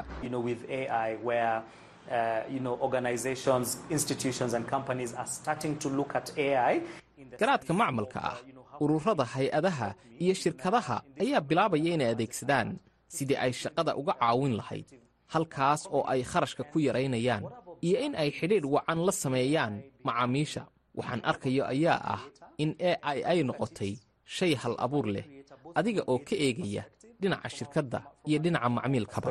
Garaadka macmalka ah ururada hay'adaha iyo shirkadaha ayaa bilaabaya inay adeegsadaan. Sidii ay shaqada uga caawin lahayd halkaas oo ay kharashka ku yaraynayaan iyo in ay xidhiidh wacan la sameeyaan macaamiisha. Waxaan arkayo ayaa ah in e i ay noqotay shay hal abuur leh adiga oo ka eegaya dhinaca shirkadda iyo dhinaca macmiilkaba.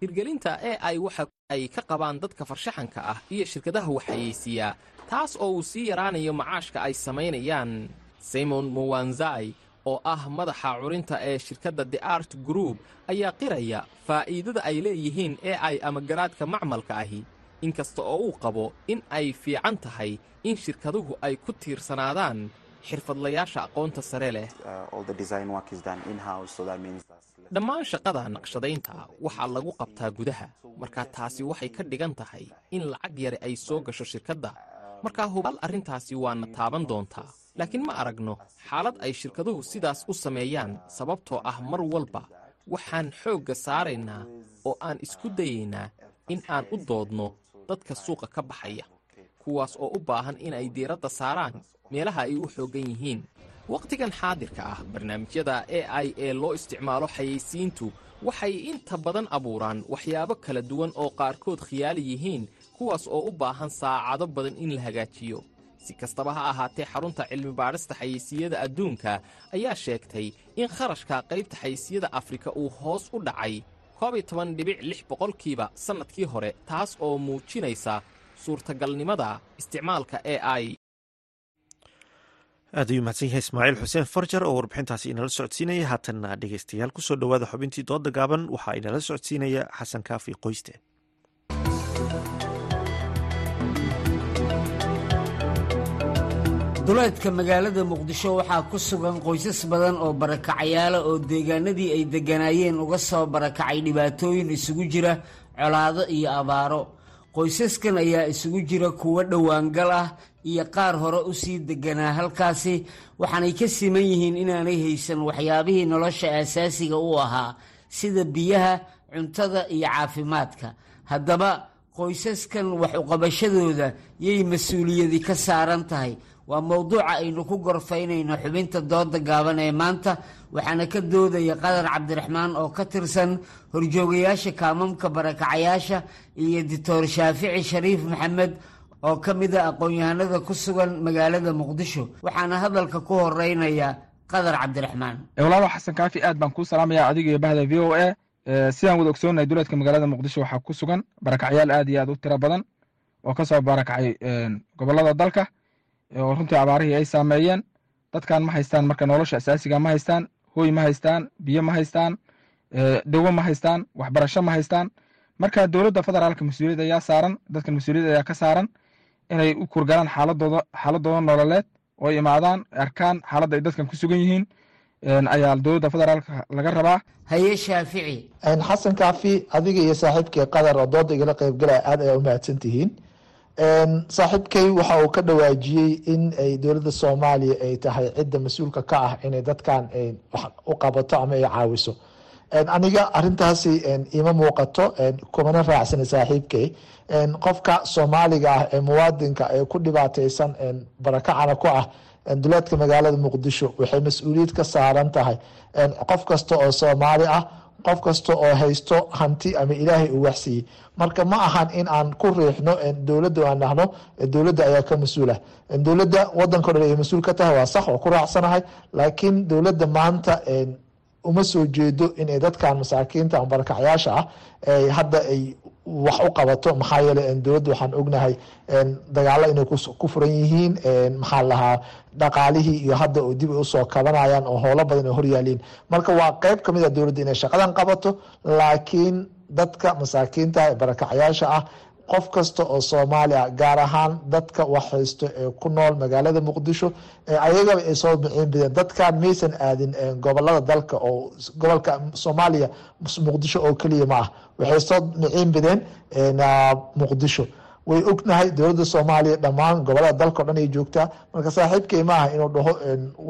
Hirgelinta e i waxa ay ka qabaan dadka farshaxanka ah iyo shirkadaha waxayeysiiyaa taas oo uu sii yaraanayo macaashka ay samaynayaan. Simon mowanzai oo ah madaxa curinta ee shirkadda the art group ayaa qiraya faa'iidada ay leeyihiin e i ama garaadka macmalka ahi. Inkasta oo uu qabo in ay fiican tahay in shirkaduhu ay ku tiirsanaadaan xirfadlayaasha aqoonta sare leh. Dhammaan shaqada naqshadaynta waxaa lagu qabtaa gudaha. Markaa taasi waxay ka dhigan tahay in lacag yare ay soo gasho shirkadda. Markaa hubaal arrintaasi waana taaban doontaa laakiin ma aragno xaalad ay shirkaduhu sidaas u sameeyaan sababtoo ah mar walba waxaan xoogga saaraynaa oo aan isku dayaynaa in aan u doodno dadka suuqa ka baxaya kuwaas oo u baahan inay diiradda saaraan meelaha ay u xooggan yihiin. Wakhtigan xaadirka ah barnaamijyada e i ee loo isticmaalo xayeysiintu waxay inta badan abuuraan waxyaabo kala duwan oo qaarkood khiyaali yihiin kuwaas oo u baahan saacado badan in la hagaajiyo si kastaba ha ahaatee xarunta cilmi-baadhista xayeysiiyada adduunka ayaa sheegtay in kharashka qaybta xayeysiiyada afrika uu hoos u dhacay koob iyo toban dhibic lix boqolkiiba sannadkii hore taas oo muujinaysa suurtagalnimada isticmaalka e i. Aad ayuu mahadsan yahay ismaaciil xuseen farjar oo warbixintaasi inala socodsiinaya. Haatanna dhegeystayaal ku soo dhowaada xubintii dooda gaaban waxaa inala socodsiinaya xasan kaafi qoyste duleedka magaalada muqdisho waxaa ku sugan qoysas badan oo barakacayaala oo deegaanadii ay degganaayeen uga soo barakacay dhibaatooyin isugu jira colaado iyo abaaro. Qoysaskan ayaa isugu jira kuwo dhowaangal ah iyo qaar hore u sii degganaa halkaasi. Waxaanay ka siman yihiin inaanay haysan waxyaabihii nolosha aasaasiga u ahaa sida biyaha cuntada iyo caafimaadka. Haddaba qoysaskan wax uqabashadooda yay mas'uuliyadi ka saaran tahay waa mowduuca aynu ku gorfaynayno xubinta dooda gaaban ee maanta waxaana ka doodaya qadar cabdiraxmaan oo ka tirsan horjoogayaasha kaamamka barakacayaasha iyo doctor shaafici shariif maxamed oo ka mid a aqoon-yahanada ku sugan magaalada muqdisho. Waxaana hadalka ku horeynaya qadar cabdiraxmaan. Walaalo xasan kaafi aad baan kuu salaamaya adiga iyo bahda v o a. Sidaan wada ogsoonahay duleedka magaalada muqdisho waxaa ku sugan barakacyaal aad iyo aad u tiro badan oo ka soo barakacay gobollada dalka oo runtii abaarihii ay saameeyeen dadkan ma haystaan marka nolosha asaasiga ma haystaan hooy ma haystaan biyo ma haystaan dawo ma haystaan waxbarasho ma haystaan. Marka dowladda federaalka mas'uuliyad ayaa saaran dadkan mas'uuliyad ayaa ka saaran inay u kurgalaan xaaladooda xaaladooda nololeed oo imaadaan arkaan xaaladda ay dadkan ku sugan yihiin. Ayaa dowladda federaalka laga rabaa. Haye shaafici. Xasan kaafi adiga iyo saaxiibkii qadar oo dooda igala qeybgalaya aad ayaa u mahadsan tihiin saaxiibkay waxa uu ka dhawaajiyey in ay dowladda soomaaliya ay tahay cidda mas'uulka ka ah inay dadkan wax u qabato ama ay caawiso. Aniga arintaasi ima muuqato kumana raacsana saaxiibkay. Qofka soomaaliga ah ee muwaadinka ee ku dhibaateysan barakacana ku ah duleedka magaalada muqdisho waxay mas'uuliyad ka saaran tahay. Qof kasta oo soomaali ah qof kasta oo haysto hanti ama ilaahay uu waxsiiyey. Marka ma ahan in aan ku riixno dowladda aan dhahno dowladda ayaa ka mas'uulah dowladda wadanka o dhan ay mas'uul ka tahay waa sax oo ku raacsanahay. Laakiin dowladda maanta uma soo jeedo inay dadkan masaakiinta ama barakacyaasha ah hadda ay wax u qabato maxaa yeele dowladda waxaan ognahay dagaalo inay ku furan yihiin maxaa lahaa dhaqaalihii iyo hadda dib ay u soo kabanayaan oo howlo badan ay horyaaliin marka waa qeyb ka mid a dowladda inay shaqadan qabato laakiin dadka masaakiinta ee barakacyaasha ah qof kasta oo soomaali ah gaar ahaan dadka wax haysto ee ku nool magaalada muqdisho ayagaba ay soo miciin bideen dadkan maysan aadin gobollada dalka oo gobolka soomaaliya muqdisho oo keliya ma ah. Waxay soo miciin bideen muqdisho way ognahay dowladda soomaaliya dhammaan gobollada dalka o dhan ay joogtaa. Marka saaxiibkay ma aha inuu dhaho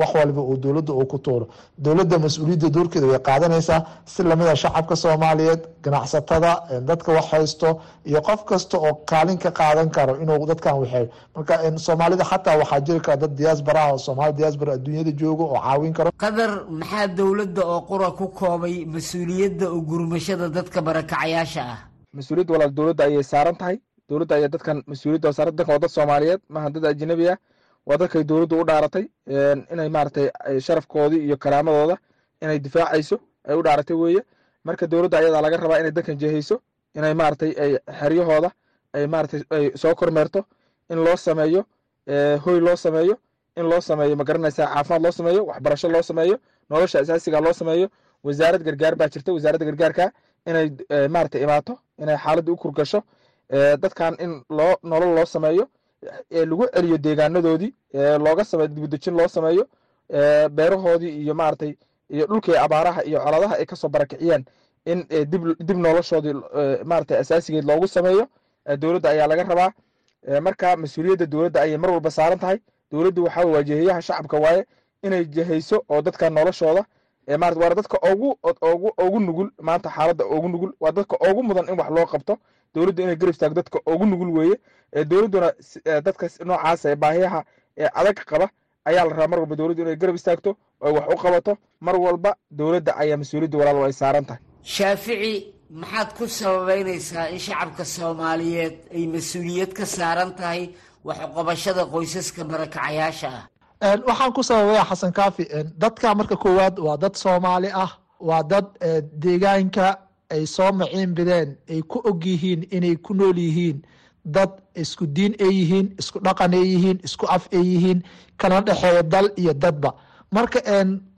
wax walba uu dowladda uu ku tuuro. Dowladda mas'uuliyadda doorkeeda way qaadanaysaa si lamida shacabka soomaaliyeed ganacsatada dadka wax haysto iyo qof kasta oo kaalin ka qaadan karo inuu dadkan waxeeyo marka soomaalida xataa waxaa jiri kara dad diyaasbaraha oo soomaali diyaasbara adduunyada jooga oo caawin karo. Qadar maxaa dowladda oo qura ku koobay mas'uuliyadda u gurmashada dadka barakacayaasha ah? Mas'uuliyadda walaal dowladda ayay saaran tahay dowladda ayaa dadkan mas'uuliyadda saaran dadkan waa dad soomaaliyeed maaha dad ajnabi ah. Waa dadkay dowladdu u dhaaratay inay maaragtay sharafkoodii iyo karaamadooda inay difaacayso ay u dhaaratay weeye. Marka dowladda ayadaa laga rabaa inay dadkan jehayso inay maaragtay ay xeryahooda ay maaragtay ay soo kormeerto in loo sameeyo hoy loo sameeyo in loo sameeyo ma garanaysaa caafimaad loo sameeyo waxbarasho loo sameeyo nolosha asaasiga loo sameeyo. Wasaarad gargaar baa jirta wasaaradda gargaarka inay maaragtay imaato inay xaaladda u kurgasho dadkan in loo nolol loo sameeyo lagu celiyo deegaanadoodii looga sameeyo dibudejin loo sameeyo beerahoodii iyo maaragtay iyo dhulkii abaaraha iyo coladaha ay ka soo barakiciyeen in dib dib noloshoodii maaragtay asaasigeed loogu sameeyo dowladda ayaa laga rabaa. Marka mas'uuliyadda dowladda ayay mar walba saaran tahay dowladdu waxaa waa jeheyaha shacabka waaye inay jehayso oo dadka noloshooda maarata waa dadka ugu ugu ugu nugul maanta xaaladda ugu nugul. Waa dadka ugu mudan in wax loo qabto. Dowladdu inay garab istaagto dadka ugu nugul weeye. Dowladduna dadka noocaas ee baahiyaha ee adag qaba ayaa la rabaa mar walba dowladdu inay garab istaagto oo wax u qabato. Mar walba dowladda ayaa mas'uuliyadda walaal ay saaran tahay. Shaafici maxaad ku sababeynaysaa in shacabka soomaaliyeed ay mas'uuliyad ka saaran tahay waxuqabashada qoysaska barakacayaasha ah waxaan ku sababaya xasan kaafi dadka marka koowaad waa dad soomaali ah waa dad deegaanka ay soo maciin bideen ay ku og yihiin inay ku nool yihiin. Dad isku diin ay yihiin isku dhaqan ay yihiin isku af ay yihiin kana dhexeeya dal iyo dadba. Marka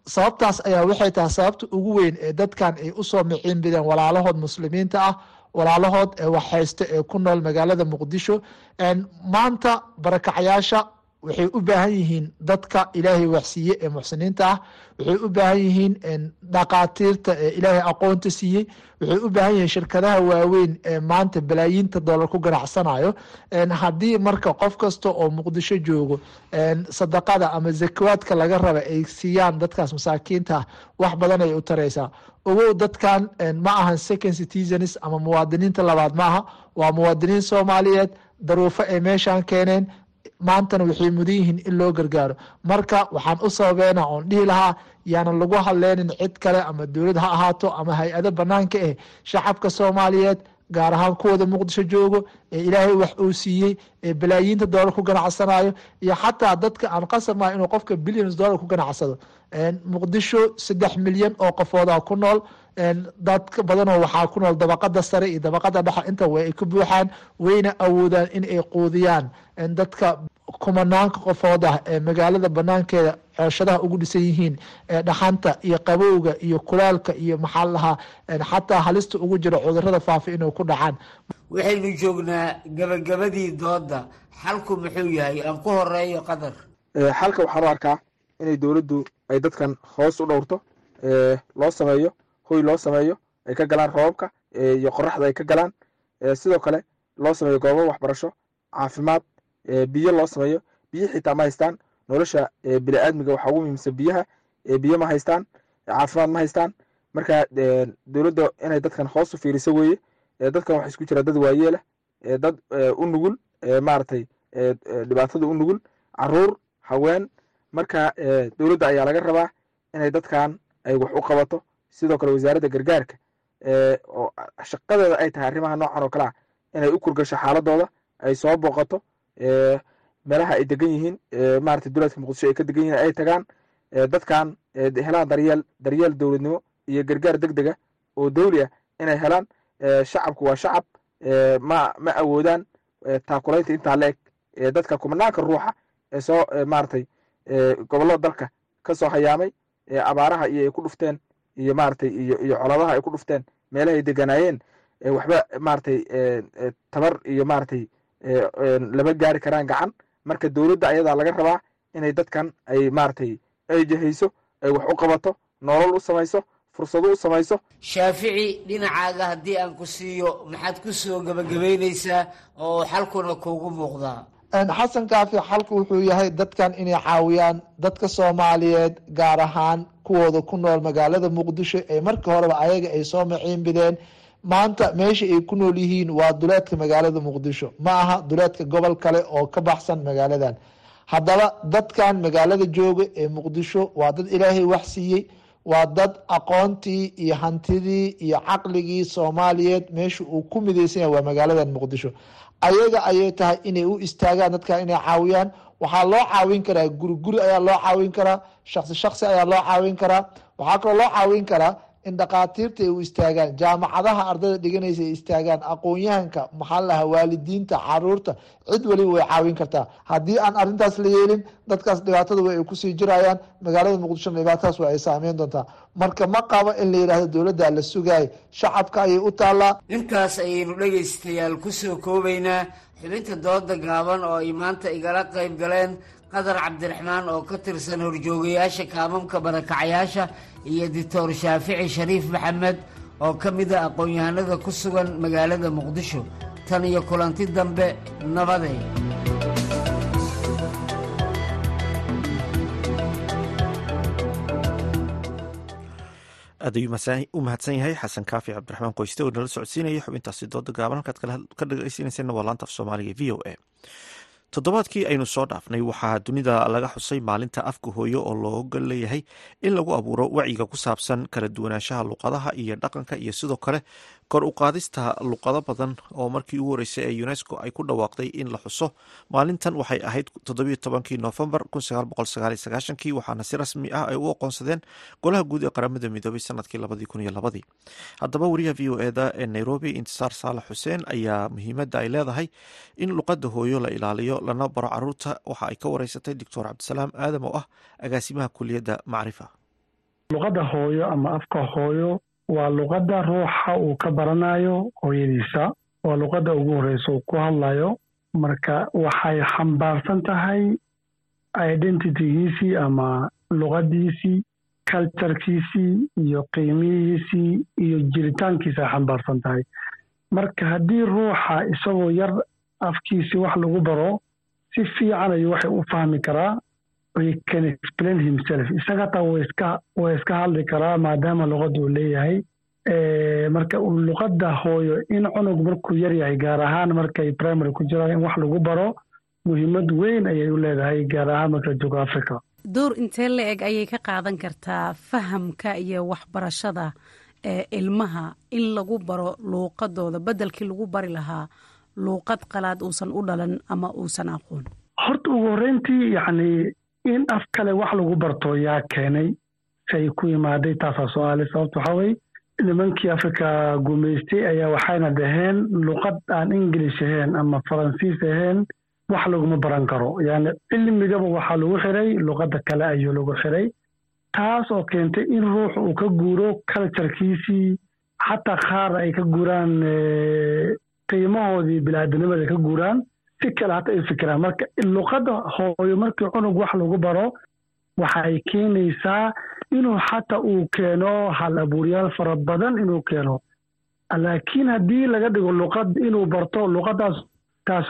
sababtaas ayaa waxay tahay sababta ugu weyn ee dadkan ay u soo maciin bideen walaalahood muslimiinta ah walaalahood ee waxhaysta ee ku nool magaalada muqdisho. Maanta barakacyaasha waxay u baahan yihiin dadka ilaahay waxsiiye ee muxsiniinta ah. Waxay u baahan yihiin dhaqaatiirta ee ilaahay aqoonta siiyey waxay u baahan yihiin shirkadaha waaweyn ee maanta balaayiinta doolar ku ganacsanayo. Haddii marka qof kasta oo muqdisho joogo sadaqada ama zakawaadka laga raba ay siiyaan dadkaas masaakiinta wax badan ay u taraysaa. Ogow dadkan ma ahan second citizens ama muwaadiniinta labaad maaha. Waa muwaadiniin soomaaliyeed daruufo ay meeshan keeneen maantana waxay mudan yihiin in loo gargaaro. Marka waxaan u sababeyna oon dhihi lahaa yaanan lagu hadleynin cid kale ama dowlad ha ahaato ama hay'ado banaanka eh shacabka soomaaliyeed gaar ahaan kuwooda muqdisho joogo ee ilaahay wax uu siiyey ee balaayiinta doolar ku ganacsanayo iyo xataa dadka aan qasab maha inuu qofka billions dollar ku ganacsado. Muqdisho saddex milyan oo qofooda ku nool. Dad badanoo waxaa ku nool dabaqada sare iyo dabaqada dhexe. Inta way ay ka buuxaan wayna awoodaan in ay quudiyaan dadka kumanaanka qofood ah ee magaalada banaankeeda cooshadaha ugu dhisan yihiin ee dhaxanta iyo qabowga iyo kulaalka iyo maxaa lahaa xataa halista ugu jira cudurrada faafa inay ku dhacaan. Waxaynu joognaa gabagabadii dooda xalku muxuu yahay aan ku horeeyo qadar. Xalka waxaan u arkaa inay dowladdu ay dadkan hoos u dhowrto loo sameeyo hoy loo sameeyo ay ka galaan roobabka iyo qoraxda ay ka galaan. Sidoo kale loo sameeyo goobo waxbarasho caafimaad biyo loo sameeyo. Biyo xitaa ma haystaan. Nolosha biniaadmiga waxaa ugu muhiimsan biyaha biyo ma haystaan caafimaad ma haystaan. Marka dowladda inay dadkan hoos u fiiriso weeye dadkan waxa isku jira dad waayeelah dad u nugul maaragtay dhibaatada u nugul. Caruur haween marka dowladda ayaa laga rabaa inay dadkan ay wax u qabato. Sidoo kale wasaaradda gargaarka oo shaqadeeda ay tahay arrimaha noocan oo kale ah inay u kurgasho xaaladooda ay soo booqato meelaha ay degan yihiin maarata dowladka muqdisho ay ka degan yihiin ay tagaan dadkan helaan daryeel daryeel dowladnimo iyo gargaar deg dega oo dowli ah inay helaan shacabku waa shacab ma ma awoodaan taakulaynta intaa la eg dadka kumanaanka ruuxa ee soo maaratay gobollada dalka ka soo hayaamay abaaraha iyo ay ku dhufteen iyo maaragtay iyo iyo coladaha ay ku dhufteen meelahay deganaayeen waxba maaragtay tabar iyo maaragtay lama gaari karaan gacan. Marka dowladda ayadaa laga rabaa inay dadkan ay maaragtay ay jehayso ay wax u qabato nolol u samayso fursado u samayso. Shaafici dhinacaaga haddii aan ku siiyo maxaad ku soo gebagabaynaysaa oo xalkuna kuugu muuqdaa xasan kaafi xalku wuxuu yahay dadkan inay caawiyaan dadka soomaaliyeed gaar ahaan kuwooda ku nool magaalada muqdisho ee markii horeba ayaga ay soo maciin bideen maanta meesha ay ku nool yihiin waa duleedka magaalada muqdisho. Ma aha duleedka gobol kale oo ka baxsan magaaladan. Haddaba dadkan magaalada jooga ee muqdisho waa dad ilaahay wax siiyey waa dad aqoontii iyo hantidii iyo caqligii soomaaliyeed meesha uu ku midaysan yahay waa magaaladan muqdisho. Ayaga ayay tahay inay u istaagaan dadkan inay caawiyaan. Waxaa loo caawin karaa guri guri ayaa loo caawin karaa shaksi shaksi ayaa loo caawin karaa. Waxaa kaloo loo caawin karaa in dhakhaatiirta ay u istaagaan jaamacadaha ardayda dhiganaysa ay istaagaan aqoon-yahanka maxaa lahaa waalidiinta carruurta cid waliba way caawin kartaa. Haddii aan arrintaas la yeelin dadkaas dhibaatada way ay ku sii jirayaan magaalada muqdishona dhibaatadaas waa ay saameyn doontaa. Marka ma qabo in la yidhaahdo dowladda la sugaay shacabka ayay u taallaa. Intaas ayaynu dhegaystayaal ku soo koobaynaa xibinta dooda gaaban oo ay maanta igala qayb galeen qadar cabdiraxmaan oo ka tirsan horjoogayaasha kaamamka barakacayaasha iyo doctor shaafici shariif maxamed oo ka mid a aqoon-yahanada ku sugan magaalada muqdisho. Tan iyo kulanti dambe nabadey. Aad ayuu u mahadsan yahay. Xasan kaafi cabdiraxmaan qoyste oo nala socodsiinaya xubintaasi dooda gaaban. Halkaad ka dhageysaneyseen waa laanta af soomaaliga v o a toddobaadkii aynu soo dhaafnay waxaa dunida laga xusay maalinta afka hooyo oo looga leeyahay in lagu abuuro wacyiga ku saabsan kala duwanaanshaha luqadaha iyo dhaqanka iyo sidoo kale kor u qaadista luqado badan oo markii ugu horeysay ee unesco ay ku dhawaaqday in la xuso. Maalintan waxay ahayd toddobiyo tobankii noofembar kii waxaana si rasmi ah ay u aqoonsadeen golaha guud ee qaramada midoobay sannadkii labadii kun iyo labadii. Haddaba wariyaha v o eda ee nairobi intisaar saalax xuseen ayaa muhiimadda ay leedahay in luqadda hooyo la ilaaliyo lana baro carruurta waxa ay ka wareysatay doctor cabdisalaam aadam oo ah agaasimaha kuliyadda macrifa. Luqadda hooyo ama afka hooyo waa luqadda ruuxa uu ka baranayo hooyadiisa. Waa luqadda ugu horreysa uu ku hadlayo marka waxay xambaarsan tahay identitygiisii ama luqaddiisii culturekiisii iyo qiimihiisii iyo jiritaankiisa ay xambaarsan tahay. Marka haddii ruuxa isagoo yar afkiisii wax lagu baro si fiican ayuu waxay u fahmi karaa isaga hataa waa iska hadli karaa maadaama luqadda uu leeyahay marka luqadda hooyo in cunug markuu yar yahay gaar ahaan markay primary ku jiraan in wax lagu baro muhiimad weyn ayay u leedahay gaar ahaan marka jooga africa door intee la eg ayay ka qaadan kartaa fahamka iyo waxbarashada ee ilmaha in lagu baro luuqadooda beddelkii lagu bari lahaa luuqad qalaad uusan u dhalan ama uusan aqoon. Horta ugu horreyntii yacni in af kale wax lagu barto yaa keenay say ku imaaday taasaa su'aale sababta waxaa weye nimankii afrika gumaystay ayaa waxayna dhaheen luqad aan ingilish ahayn ama faransiis ahayn wax laguma baran karo. Yani cilmigaba waxaa lagu xiray luqadda kale ayuu lagu xiray taas oo keentay in ruuxu uu ka guuro culturekiisii xataa qaar ay ka guuraan qiimahoodii bilaadanimada ka guuraan si kale hata ay fikiraan marka luqadda hooyo markii cunug wax lagu baro waxay keenaysaa inuu xataa uu keeno hal abuuryaal fara badan inuu keeno. Laakiin haddii laga dhigo luqad inuu barto luqaddaas taas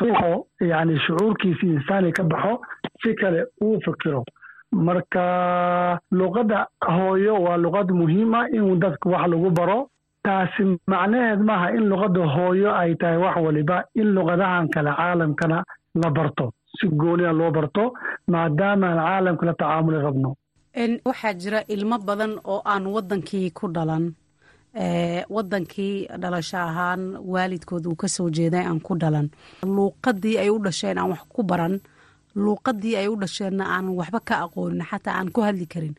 yani shucuurkiisi insaani ka baxo si kale uu fikiro. Marka luqadda hooyo waa luqad muhiim ah in dadka wax lagu baro taasi macnaheed maaha in luqadda hooyo ay tahay wax waliba in luqadahan kale caalamkana la barto si gooniya loo barto maadaamaan caalamka la tacaamuli rabno. Waxaa jira ilmo badan oo aan wadankii ku dhalan. Wadankii dhalasho ahaan waalidkood uu ka soo jeeday aan ku dhalan. Luuqadii ay u dhasheen aan wax ku baran. Luuqadii ay u dhasheenna aan waxba ka aqoonin xataa aan ku hadli karin.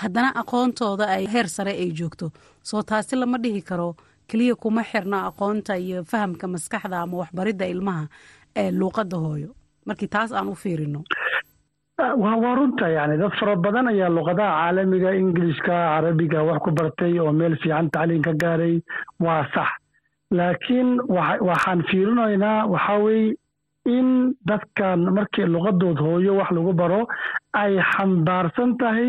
Haddana aqoontooda ay heer sare ay joogto soo taasi lama dhihi karo. Keliya kuma xirna aqoonta iyo fahamka maskaxda ama waxbaridda ilmaha ee luuqadda hooyo. Markii taas aan u fiirino. Waa runta yani dad fara badan ayaa luqadaha caalamiga ingilishka carabiga wax ku bartay oo meel fiican tacliin ka gaaray. Waa sax. Laakiin waxaan fiirinaynaa waxaa weye in dadkan markii luqadood hooyo wax lagu baro ay xambaarsan tahay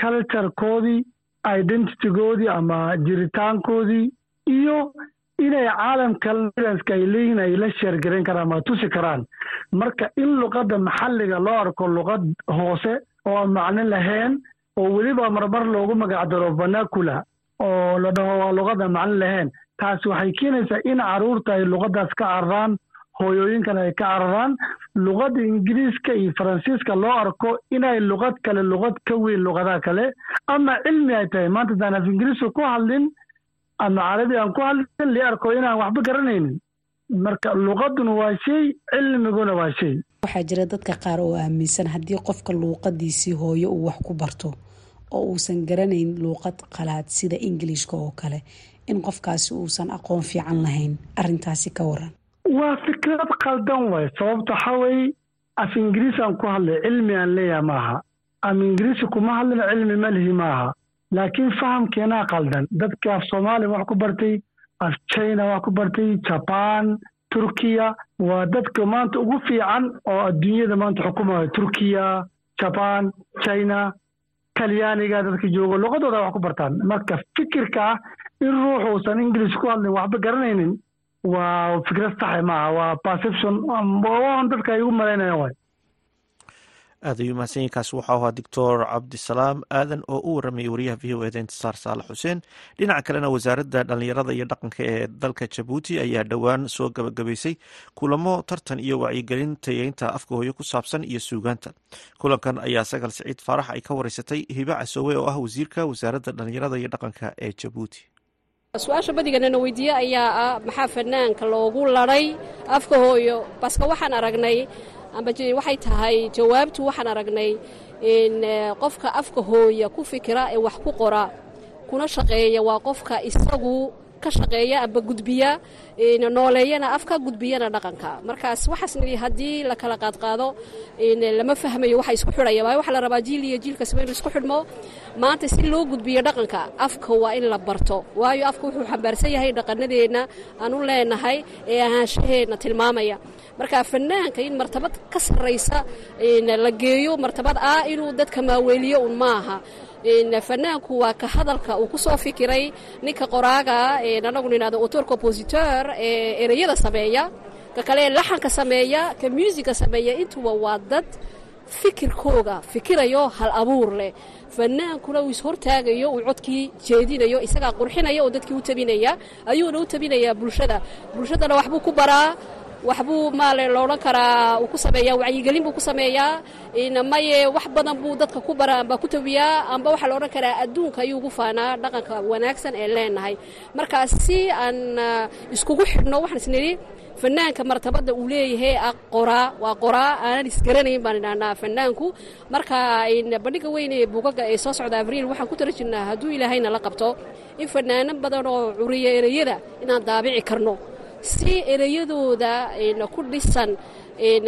culturekoodii identitygoodii ama jiritaankoodii iyo inay caalamka lidanska ay leeyihiin ay la sheergarayn karaan ama tusi karaan. Marka in luqadda maxalliga loo arko luqad hoose oo aan macno lahayn oo weliba marmar loogu magacdaro vanacula oo la dhaho waa luqadda macno lahayn taasi waxay keenaysaa in carruurta ay luqaddaas ka cararaan hooyooyinkan ay ka cararaan luqadda ingiriiska iyo faransiiska loo arko inay luqad kale luqad ka weyn luqadaha kale. Ama cilmi ay tahay maanta hadaan af ingiriiska ku hadlin ama carabi aan ku hadlin li arko inaan waxba garanaynin. Marka luqaduna waa shay cilmiguna waa shay. Waxaa jira dadka qaar oo aaminsan haddii qofka luuqadiisii hooyo uu wax ku barto oo uusan garanayn luuqad qalaad sida ingilishka oo kale in qofkaasi uusan aqoon fiican lahayn. Arintaasi ka waran waa fikrad qaldan way sababta waxaa weye af ingiriis aan ku hadlay cilmi aan leeyaha maaha. Af ingiriisi kuma hadlina cilmi malihi maaha. Laakiin fahamkeenaa qaldan dadkii af soomaaliya wax ku bartay af china wax ku bartay jaban turkiya waa dadka maanta ugu fiican oo adduunyada maanta xukumayo turkiya jaban china talyaaniga dadka joogo luqadooda wax ku bartaan. Marka fikirka ah in ruuxu uusan ingilish ku hadlin waxba garanaynin waa fikrad saxe maaha waa perception waan dadka ay ugu malaynayaan waay. Aad ayuu mahadsanyiinkaas waxau ahaa doctor cabdisalaam aadan oo u waramayay wariyaha v o eda intisaar saalax xuseen. Dhinaca kalena wasaaradda dhallinyarada iyo dhaqanka ee dalka jabuuti ayaa dhowaan soo gabagabaysay kulamo tartan iyo wacyigelin tayeynta afka hooyo ku saabsan iyo suugaanta. Kulankan ayaa sagal siciid faarax ay ka wareysatay hiba casoowe oo ah wasiirka wasaaradda dhallinyarada iyo dhaqanka ee jabuuti su'aasha badiganana weydiiye ayaa ah maxaa fanaanka loogu laday afka hooyo baska waxaan aragnay waxay tahay jawaabtu waxaan aragnay in qofka afka hooya ku fikira ee wax ku qora kuna shaqeeya waa qofka isagu ka shaqeeya amba gudbiya nooleeyana afka gudbiyana dhaqanka. Markaas waxaas haddii la kala qaadqaado lama fahmayo waxa isku xidhaya waayo waxaa la rabaa jiil iyo jiilka saba inu isku xidhmo maanta si loo gudbiyo dhaqanka afka waa in la barto. Waayo afka wuxuu xambaarsan yahay dhaqanadeenna aanu leenahay ee ahaanshaheenna tilmaamaya. Marka fanaanka in martabad ka sarraysa la geeyo martabad ah inuu dadka maaweeliyo un maaha fanaanku waa ka hadalka uu ku soo fikiray ninka qoraaga anagu nidhahdo autor compositeur ee ereyada sameeya ka kale laxanka sameeya ka muusiga sameeya intuba waa dad fikirkooga fikirayo hal abuur leh. Fanaankuna uu ishortaagayo uu codkii jeedinayo isagaa qurxinaya oo dadkii u tabinaya ayuuna u tabinayaa bulshada. Bulshadana waxbuu ku baraa waxbuu maale loodhan karaa uu ku sameeyaa wacyigelin buu ku sameeyaa. Maye wax badan buu dadka ku bara amba ku tabiyaa amba waxaa la odhan karaa adduunka ayuu ugu faanaa dhaqanka wanaagsan ee leenahay. Markaa si aan iskugu xidhno waxaan isnidhi fanaanka martabada uu leeyahay qoraa waa qoraa aanan isgaranayn baan idhahnaa fanaanku marka bandhiga weyn ee buugaga ee soo socda abriil waxaan ku tala jirnaa hadduu ilaahayna la qabto in fanaano badan oo curiya ereyada inaan daabici karno si ereyadooda ku dhisan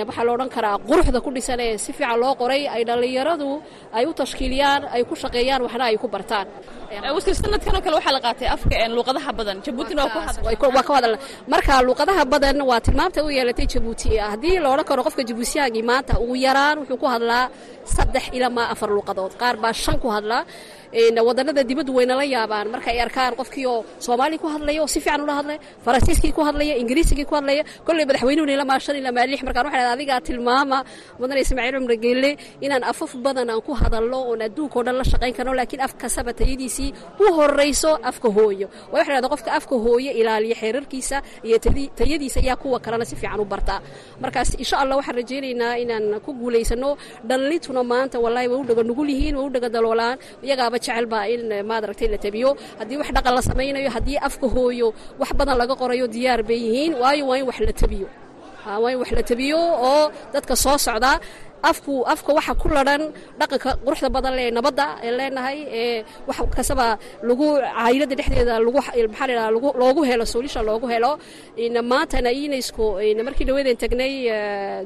waxaa la odhan karaa quruxda ku dhisan ee si fiican loo qoray ay dhallinyaradu ay u tashkiiliyaan ay ku shaqeeyaan waxna ay ku bartaan wasiir sanadkan oo kale waxaa la qaatay afka luuqadaha badan. Jabuutina waa ka hadalna marka luuqadaha badan waa tilmaamta u yeelatay jabuuti. Haddii la odhan karo qofka jabuutiyaagii maanta ugu yaraan wuxuu ku hadlaa saddex ilamaa afar luuqadood qaar baa shan ku hadlaa. Wadanada dibaddu wayna la yaabaan. Marka ay arkaan qofkii oo soomaali ku hadlaya oo si fiican ula hadlaya faransiiskii ku hadlaya ingiriisigii ku hadlaya kolley madaxweynuhuna ilamaa shan ilamaa lix. Markaan waxaa adigaa tilmaama mudane ismaaciil cumar geelle inaan afaf badan aan ku hadalno oon adduunka o dhan la shaqayn karno laakiin af kasaba tayadiisii u horayso afka hooyo. Waa waxa dhahda qofka afka hooyo ilaaliya xeerarkiisa iyo tayadiisa ayaa kuwa kalena si fiican u bartaa markaas insha allah waxaan rajaynaynaa inaan ku guulaysano dhallintuna maanta wallahi way u dhaga nugul yihiin way u dhaga daloolaan. Iyagaaba jecelbaa in maadaragtay la tabiyo. Haddii wax dhaqan la samaynayo haddii afka hooyo wax badan laga qorayo diyaar bay yihiin. Waayo waa in wax la tabiyo. Waa in wax la tabiyo oo dadka soo socda afku afka waxa ku ladhan dhaqanka quruxda badan lee nabadda ee leenahay ee wax kastaba lagu caayilada dhexdeeda lagu maxaa la loogu helo solution loogu helo. Maantana unesco markii dhaweeden tagnay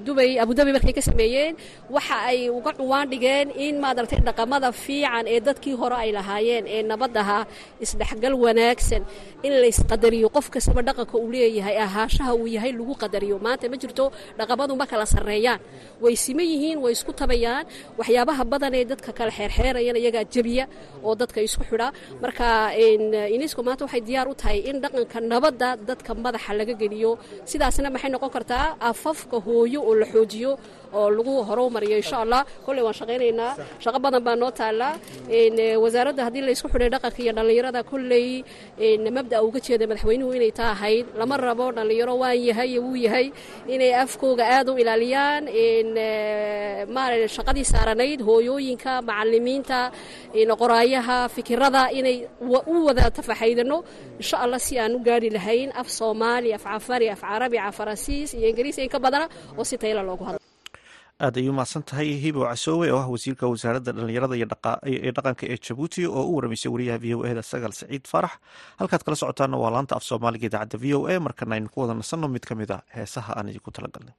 dubay abudabi markay ka sameeyeen waxa ay uga cuwaan dhigeen in maadaragtay dhaqamada fiican ee dadkii hore ay lahaayeen ee nabadaha isdhexgal wanaagsan. In la isqadariyo qof kastaba dhaqanka uu leeyahay ahaashaha uu yahay lagu qadariyo. Maanta ma jirto dhaqamadu ma kala sarreeyaan. Way siman yihiin way isku tabayaan. Waxyaabaha badan ee dadka kala xeerxeerayan iyagaa jebiya oo dadka isku xidha. Marka unesco maanta waxay diyaar u tahay in dhaqanka nabadda dadka madaxa laga geliyo. Sidaasna maxay noqon kartaa? Afafka hooyo oo la xoojiyo oo lagu horumariyo insha allah kolley waan shaqaynaynaa. Shaqo badan baa noo taallaa. Wasaaradda haddii la isku xidhay dhaqanka iyo dhallinyarada kolley mabda uga jeeda madaxweynuhu inay taa ahayd. Lama rabo dhallinyaro waan yahay wuu yahay. Inay afkooga aad u ilaaliyaan. Shaqadii saaranayd hooyooyinka macalimiinta qoraayaha fikirada inay u wada tafaxaydano insha allah si aan u gaari lahayn af soomaali af cafari af carabi af faransiis iyo ingiriis in ka badana oo si tayla loogu hadlo aad ay u mahadsan tahay hibo casoowe oo ah wasiirka wasaaradda dhallinyarada iyo dhaqanka ee jabuuti oo u waramaysay wariyaha v o eda sagaal saciid faarax halkaad kala socotaana waa laanta af soomaaliga idaacadda v o a markana aynu ku wada nasanno mid ka mid a heesaha aan idinku talagalnay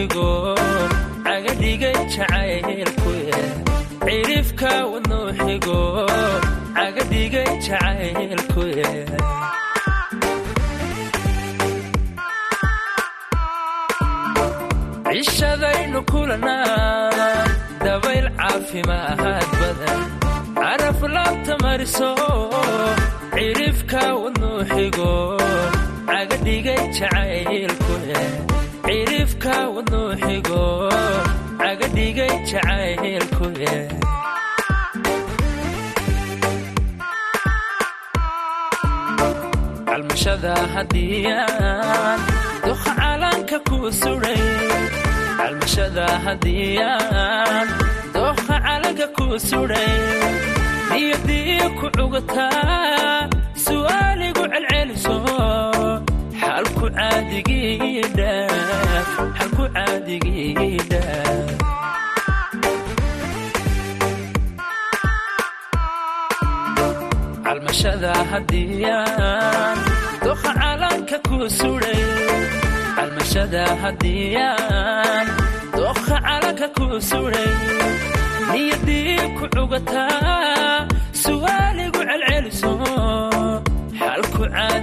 xigo cagadhigay jacaylku cidhifka wadnuu xigo cagadhigay jacaylku. Cishadaynu kulanaa dabayl caafimaad badan. Caraf laabta mariso cidhifka wadnuu xigo cagadhigay jacaylku wadnuu xigo cagadhigay jacaylku calmashada hadiyaan duqa calanka ku suray. Calmashada hadiyaan dooqa calanka ku suray. Niyadii ku cugataa su'aaligu celceliso calmashada hadiyaan dooqa calanka ku suray. Calmashada hadiyaan dooqa calanka ku suray. Niyadii ku cugataa su'aaligu celceliso xalku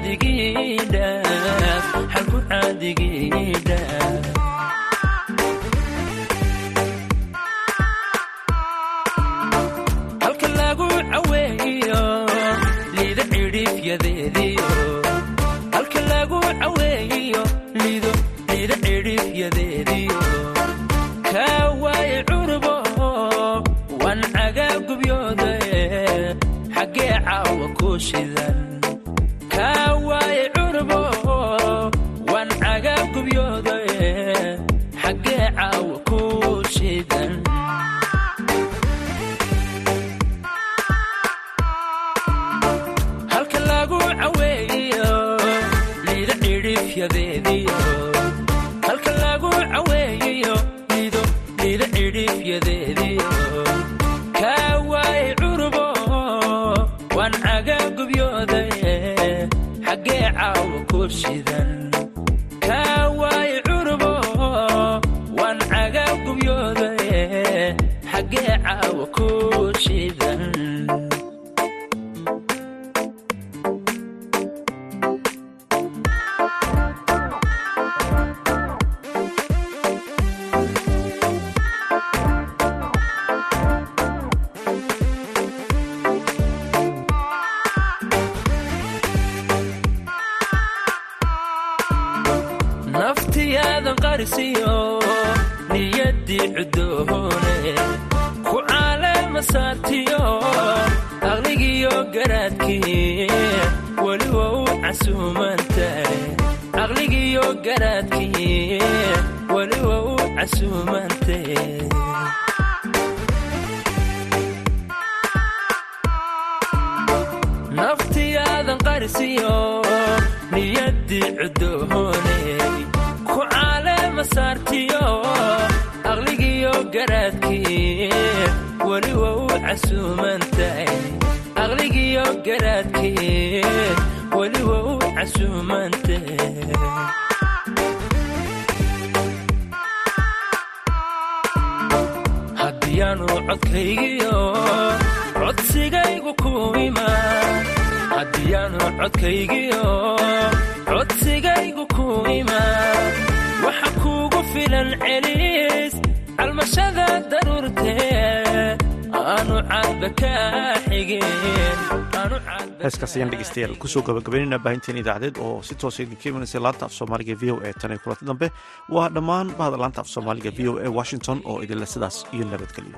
caadigidhaaf xalku caadigidhaaf ayaan ku soo gabagabaynayna baahinteen idaacadeed oo si toosa idinka imanaysa laanta af soomaaliga v o e tan iyo kulanti dambe. Waa dhammaan bahda laanta af soomaaliga v o e washington oo idinle sidaas iyo nabadgelyo